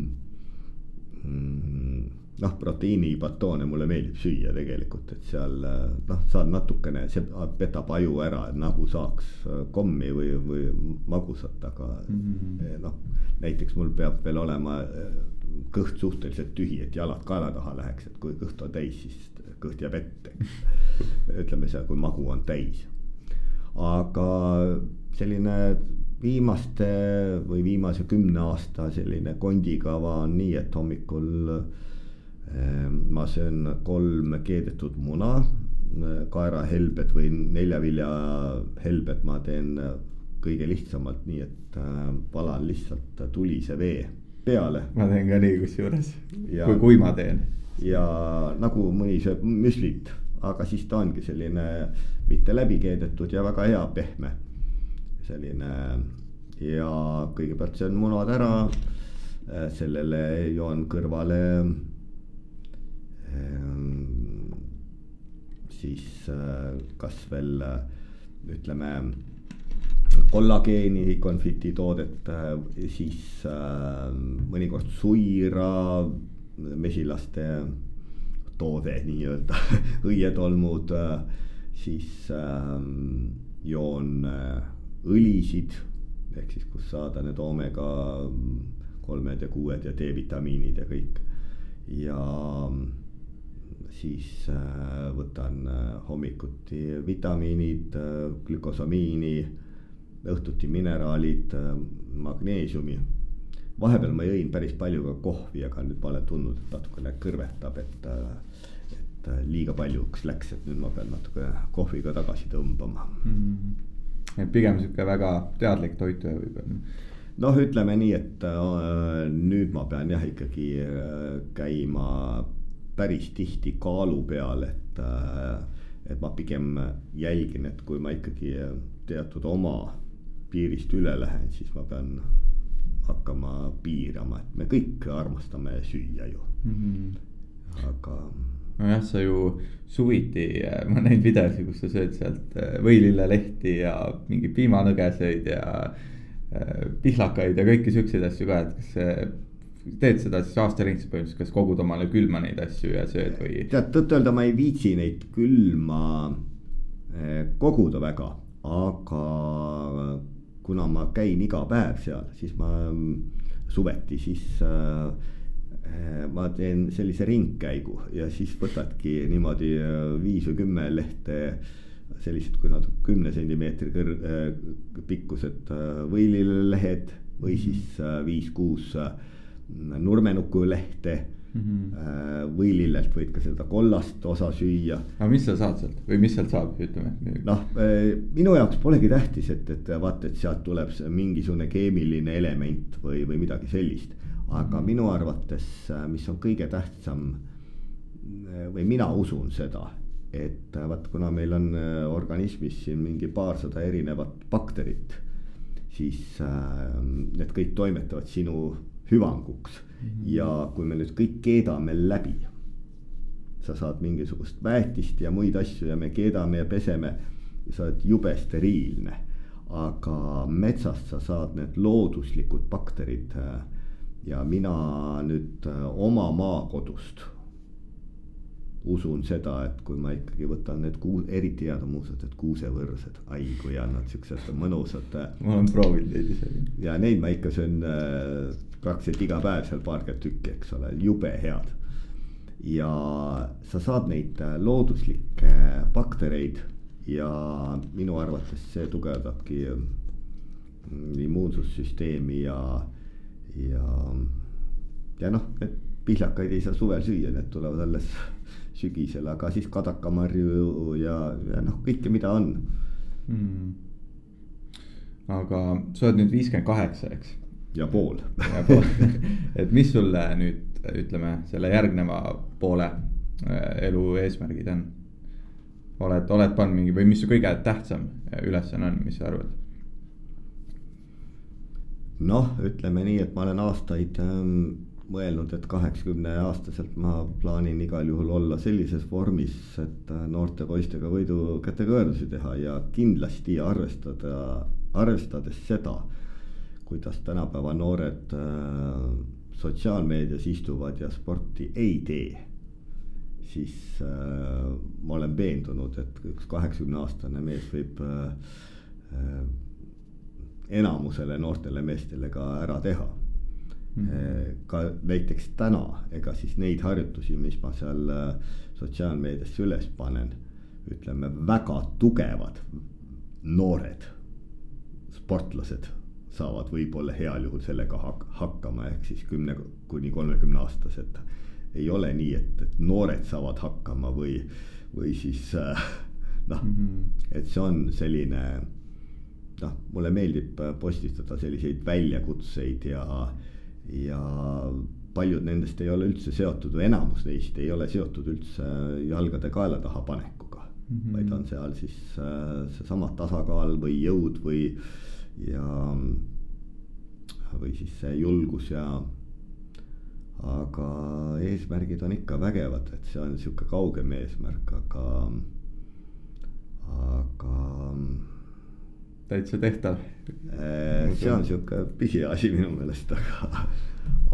mm, noh, proteiinibatoone mulle meeldib süüa tegelikult, et seal noh, saad natukene, see petab aju ära, nagu saaks kommi või, või magusat, aga mm -hmm. noh. näiteks mul peab veel olema kõht suhteliselt tühi, et jalad kaela taha läheks, et kui kõht on täis, siis kõht jääb ette. ütleme seal, kui magu on täis. aga selline viimaste või viimase kümne aasta selline kondikava on nii, et hommikul eh, ma söön kolm keedetud muna, kaerahelbed või neljaviljahelbed ma teen kõige lihtsamalt, nii et äh, valan lihtsalt tulise vee peale. ma teen ka nii kusjuures, kui, kui ma teen. ja nagu mõni sööb müslit, aga siis ta ongi selline mitte läbi keedetud ja väga hea, pehme selline ja kõigepealt söön munad ära, äh, sellele joon kõrvale siis äh, kas veel ütleme kollageeni konfititoodet, siis äh, mõnikord suira, mesilaste toode nii-öelda õietolmud, siis joon õlisid ehk siis kust saada need oomega kolmed ja kuued ja D-vitamiinid ja kõik. ja siis äh, võtan äh, hommikuti vitamiinid, äh, glükosamiini, õhtuti mineraalid, magneesiumi. vahepeal ma jõin päris palju ka kohvi, aga nüüd ma olen tundnud, et natukene kõrvetab, et, et liiga paljuks läks, et nüüd ma pean natuke kohviga tagasi tõmbama mm. -hmm et pigem sihuke väga teadlik toituja võib-olla noh, ütleme nii, et nüüd ma pean jah ikkagi käima päris tihti kaalu peal, et äh,. et ma pigem jälgin, et kui ma ikkagi teatud oma piirist üle lähen, siis ma pean hakkama piirama, et me kõik armastame süüa ju mm. -hmm. aga nojah, sa ju suviti, äh, ma näinud videosi, kus sa sööd sealt äh, võilillelehti ja mingeid piimanõgeseid ja pihlakaid ja kõiki siukseid asju ka, et kas teed seda siis aastaringselt põhimõtteliselt, kas kogud omale külma neid asju ja sööd või? tead, tõtt-öelda ma ei viitsi neid külma koguda väga, aga kuna ma käin iga päev seal, siis ma suveti siis äh, Äh, ma teen sellise ringkäigu ja siis võtadki niimoodi äh, viis või kümme lehte sellised, kui nad kümne sentimeetri kõr- äh,, pikkused võilillehed või mhm. siis viis-kuus nurmenuku lehte mm. -hmm. võilillelt võid ka seda kollast osa süüa. aga mis sa saad sealt või mis sealt saab, ütleme? noh, minu jaoks polegi tähtis, et, et vaata, et sealt tuleb mingisugune keemiline element või, või midagi sellist aga minu arvates, äh, mis on kõige tähtsam äh, või mina usun seda, et äh, vaat kuna meil on organismis siin mingi paarsada erinevat bakterit, siis need kõik toimetavad sinu hüvanguks -hmm. ja kui me nüüd kõik keedame läbi, sa saad mingisugust väetist ja muid asju ja me keedame ja peseme, sa oled jube steriilne, aga metsast sa saad need looduslikud bakterid äh, ja mina nüüd äh, oma maakodust usun seda, et kui ma ikkagi võtan need kuu-, eriti head on muuseas need kuusevõrsed, ai kui on nad siuksed mõnusad. Äh, ma olen proovinud neid isegi. ja neid ma ikka söön äh, praktiliselt iga päev seal paarkümmend tükki, eks ole, jube head. ja sa saad neid äh, looduslikke baktereid ja minu arvates see tugevdabki immuunsussüsteemi ja ja, ja noh, need pihlakaid ei saa suvel süüa, need tulevad alles sügisel, aga siis kadakamarju ja, ja noh, kõike, mida on mm.. aga sa oled nüüd viiskümmend kaheksa, eks? ja pool. ja pool, et mis sulle nüüd ütleme selle järgneva poole äh, elu eesmärgid on? oled, oled pannud mingi või mis su kõige tähtsam ülesanne on, mis sa arvad? noh, ütleme nii, et ma olen aastaid ähm, mõelnud, et kaheksakümne aastaselt ma plaanin igal juhul olla sellises vormis, et äh, noorte poistega võidu kätekõverdusi teha ja kindlasti arvestada, arvestades seda, kuidas tänapäeva noored äh, sotsiaalmeedias istuvad ja sporti ei tee. siis äh, ma olen veendunud, et üks kaheksakümne aastane mees võib äh, äh enamusele noortele meestele ka ära teha. Ka näiteks täna, ega siis neid harjutusi, mis ma seal äh, sotsiaalmeediasse üles panen, ütleme väga tugevad noored sportlased saavad võib-olla heal juhul sellega hak hakkama, ehk siis kümne kuni kolmekümne aastased. ei ole nii, et, et noored saavad hakkama või, või siis äh, noh mm -hmm., et see on selline noh, mulle meeldib postitada selliseid väljakutseid ja ja paljud nendest ei ole üldse seotud või enamus neist ei ole seotud üldse jalgade kaela taha panekuga mm. -hmm. vaid on seal siis äh, seesama tasakaal või jõud või, ja või siis see julgus ja. aga eesmärgid on ikka vägevad, et see on sihuke kaugem eesmärk, aga, aga. Täitsa tehtav. Äh, see on sihuke pisiasi minu meelest, aga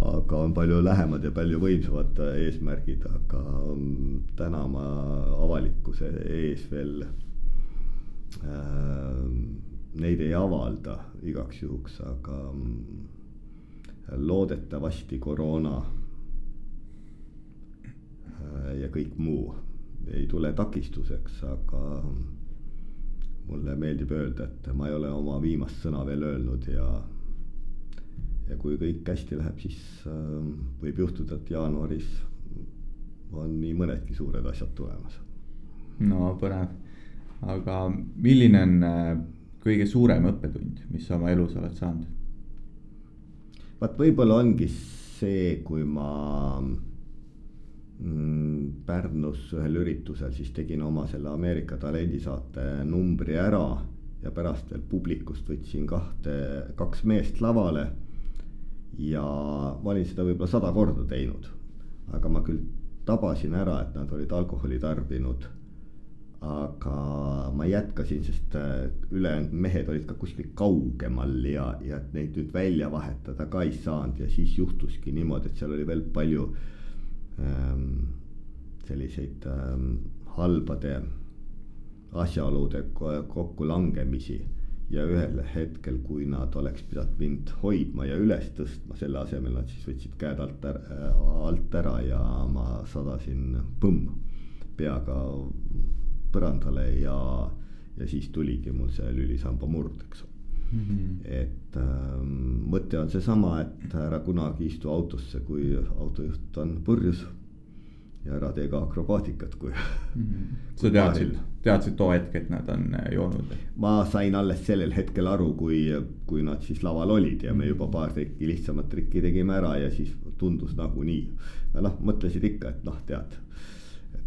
aga on palju lähemad ja palju võimsamad eesmärgid, aga mm, täna ma avalikkuse ees veel äh, neid ei avalda igaks juhuks, aga mm, loodetavasti koroona äh, ja kõik muu ei tule takistuseks, aga mulle meeldib öelda, et ma ei ole oma viimast sõna veel öelnud ja ja kui kõik hästi läheb, siis äh, võib juhtuda, et jaanuaris on nii mõnedki suured asjad tulemas. no põnev, aga milline on äh, kõige suurem õppetund, mis sa oma elus oled saanud? vaat võib-olla ongi see, kui ma Pärnus ühel üritusel siis tegin oma selle Ameerika talendisaate numbri ära ja pärast veel publikust võtsin kahte, kaks meest lavale ja ma olin seda võib-olla sada korda teinud. aga ma küll tabasin ära, et nad olid alkoholi tarbinud. aga ma jätkasin, sest äh, ülejäänud mehed olid ka kuskil kaugemal ja, ja neid nüüd välja vahetada ka ei saanud ja siis juhtuski niimoodi, et seal oli veel palju selliseid ähm, halbade asjaolude kokkulangemisi. Ja ühel hetkel, kui nad oleks pidanud mind hoidma ja üles tõstma, selle asemel nad siis võtsid käed alt ära, alt ära ja ma sadasin põmm peaga põrandale ja, ja siis tuligi mul see lülisamba murd, eks mm. -hmm. et ähm, mõte on seesama, et ära kunagi istu autosse, kui autojuht on purjus ja ära tee ka akrobaatikat, kui mm. -hmm. sa teadsid, teadsid too hetk, et nad on äh, joonud? ma sain alles sellel hetkel aru, kui, kui nad siis laval olid ja me juba paar trikki, lihtsamat trikki tegime ära ja siis tundus nagunii. aga noh, mõtlesid ikka, et noh, tead,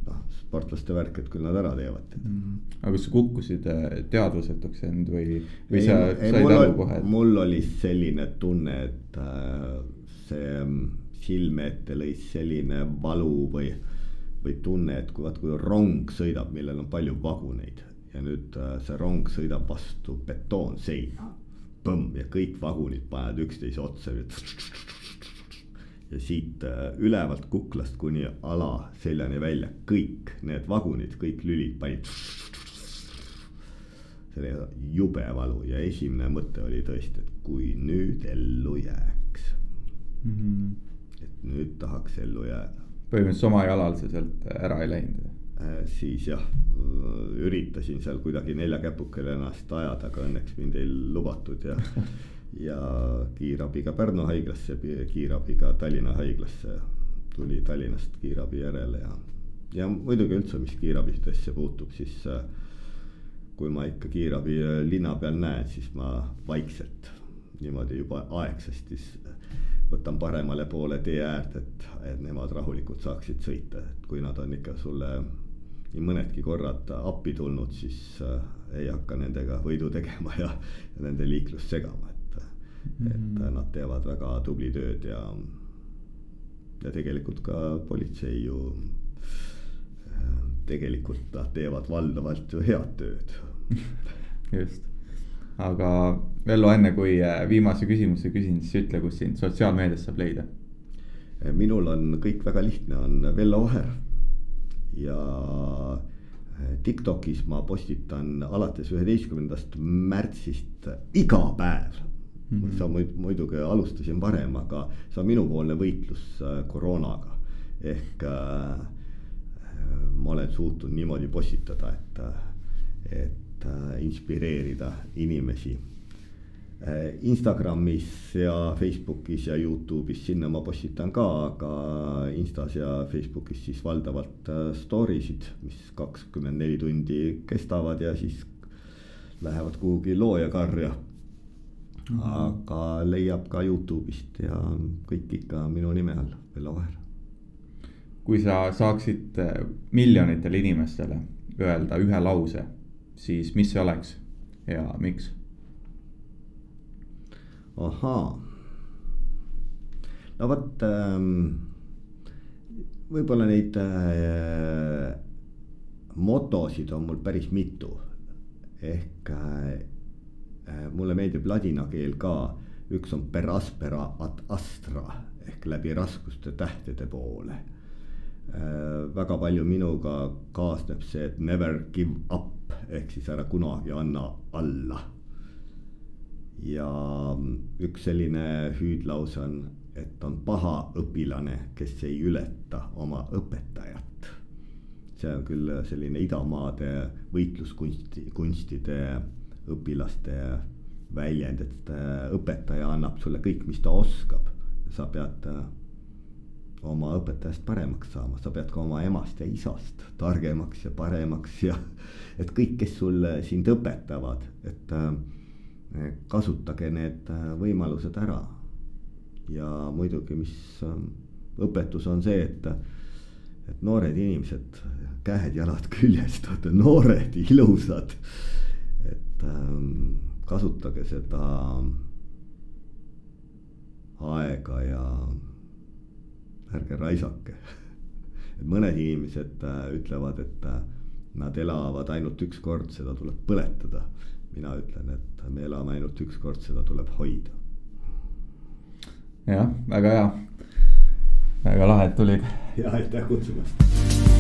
noh, sportlaste värk, et küll nad ära teevad mm. -hmm. aga kas sa kukkusid äh, teadvusetuks end või, või ei, sa ei, said aru kohe et...? mul oli selline tunne, et äh, see silme ette lõi selline valu või, või tunne, et kui vaat, kui rong sõidab, millel on palju vaguneid ja nüüd äh, see rong sõidab vastu betoonseina. põmm ja kõik vagunid panevad üksteise otsa. ja siit äh, ülevalt kuklast kuni alaseljani välja kõik need vagunid, kõik lülid panid. see oli jube valu ja esimene mõte oli tõesti, et kui nüüd ellu jääks mm. -hmm et nüüd tahaks ellu jääda. põhimõtteliselt oma jalal sa sealt ära ei läinud? Äh, siis jah, üritasin seal kuidagi nelja käpukene ennast ajada, aga õnneks mind ei lubatud ja ja kiirabiga Pärnu haiglasse, kiirabiga Tallinna haiglasse. tuli Tallinnast kiirabi järele ja, ja muidugi üldse, mis kiirabidesse puutub, siis äh, kui ma ikka kiirabi linna peal näen, siis ma vaikselt niimoodi juba aegsasti võtan paremale poole tee äärt, et, et nemad rahulikult saaksid sõita, et kui nad on ikka sulle nii mõnedki korrad appi tulnud, siis äh, ei hakka nendega võidu tegema ja, ja nende liiklust segama, et. et mm. nad teevad väga tubli tööd ja, ja tegelikult ka politsei ju tegelikult nad teevad valdavalt ju head tööd just, aga Vello, enne kui äh, viimase küsimuse küsin, siis ütle, kus sind sotsiaalmeedias saab leida. minul on kõik väga lihtne, on Vello Vaher ja äh, Tiktokis ma postitan alates üheteistkümnendast märtsist iga päev mm. sa muidugi alustasin varem, aga see on minupoolne võitlus äh, koroonaga ehk äh, ma olen suutnud niimoodi postitada, et, et äh, inspireerida inimesi. Instagramis ja Facebookis ja Youtube'is, sinna ma postitan ka, aga Instas ja Facebookis siis valdavalt story sid, mis kakskümmend neli tundi kestavad ja siis lähevad kuhugi loojakarja mm. -hmm. aga leiab ka Youtube'ist ja kõik ikka minu nime all, Vello Vaher kui sa saaksid äh, miljonitele inimestele öelda ühe lause, siis mis see oleks ja miks? ahaa, no vot ähm,, võib-olla neid äh, motosid on mul päris mitu. ehk äh mulle meeldib ladina keel ka, üks on per aspera ad astra ehk läbi raskuste tähtede poole Äh, väga palju minuga kaasneb see, et never give up ehk siis ära kunagi anna alla. ja üks selline hüüdlause on, et on paha õpilane, kes ei ületa oma õpetajat. see on küll selline idamaade võitluskunsti, kunstide õpilaste väljend, et äh, õpetaja annab sulle kõik, mis ta oskab. sa pead äh, oma õpetajast paremaks saama, sa pead ka oma emast ja isast targemaks ja paremaks ja et kõik, kes sul sind õpetavad, et äh, kasutage need võimalused ära. ja muidugi, mis õpetus on see, et, et noored inimesed, käed-jalad küljest, vaata noored, ilusad. Et ähm, kasutage seda aega ja ärge raisake. et mõned inimesed äh, ütlevad, et äh, nad elavad ainult üks kord, seda tuleb põletada. mina ütlen, et me elame ainult üks kord, seda tuleb hoida. jah, väga hea. väga lahe, et tulid. ja aitäh kutsumast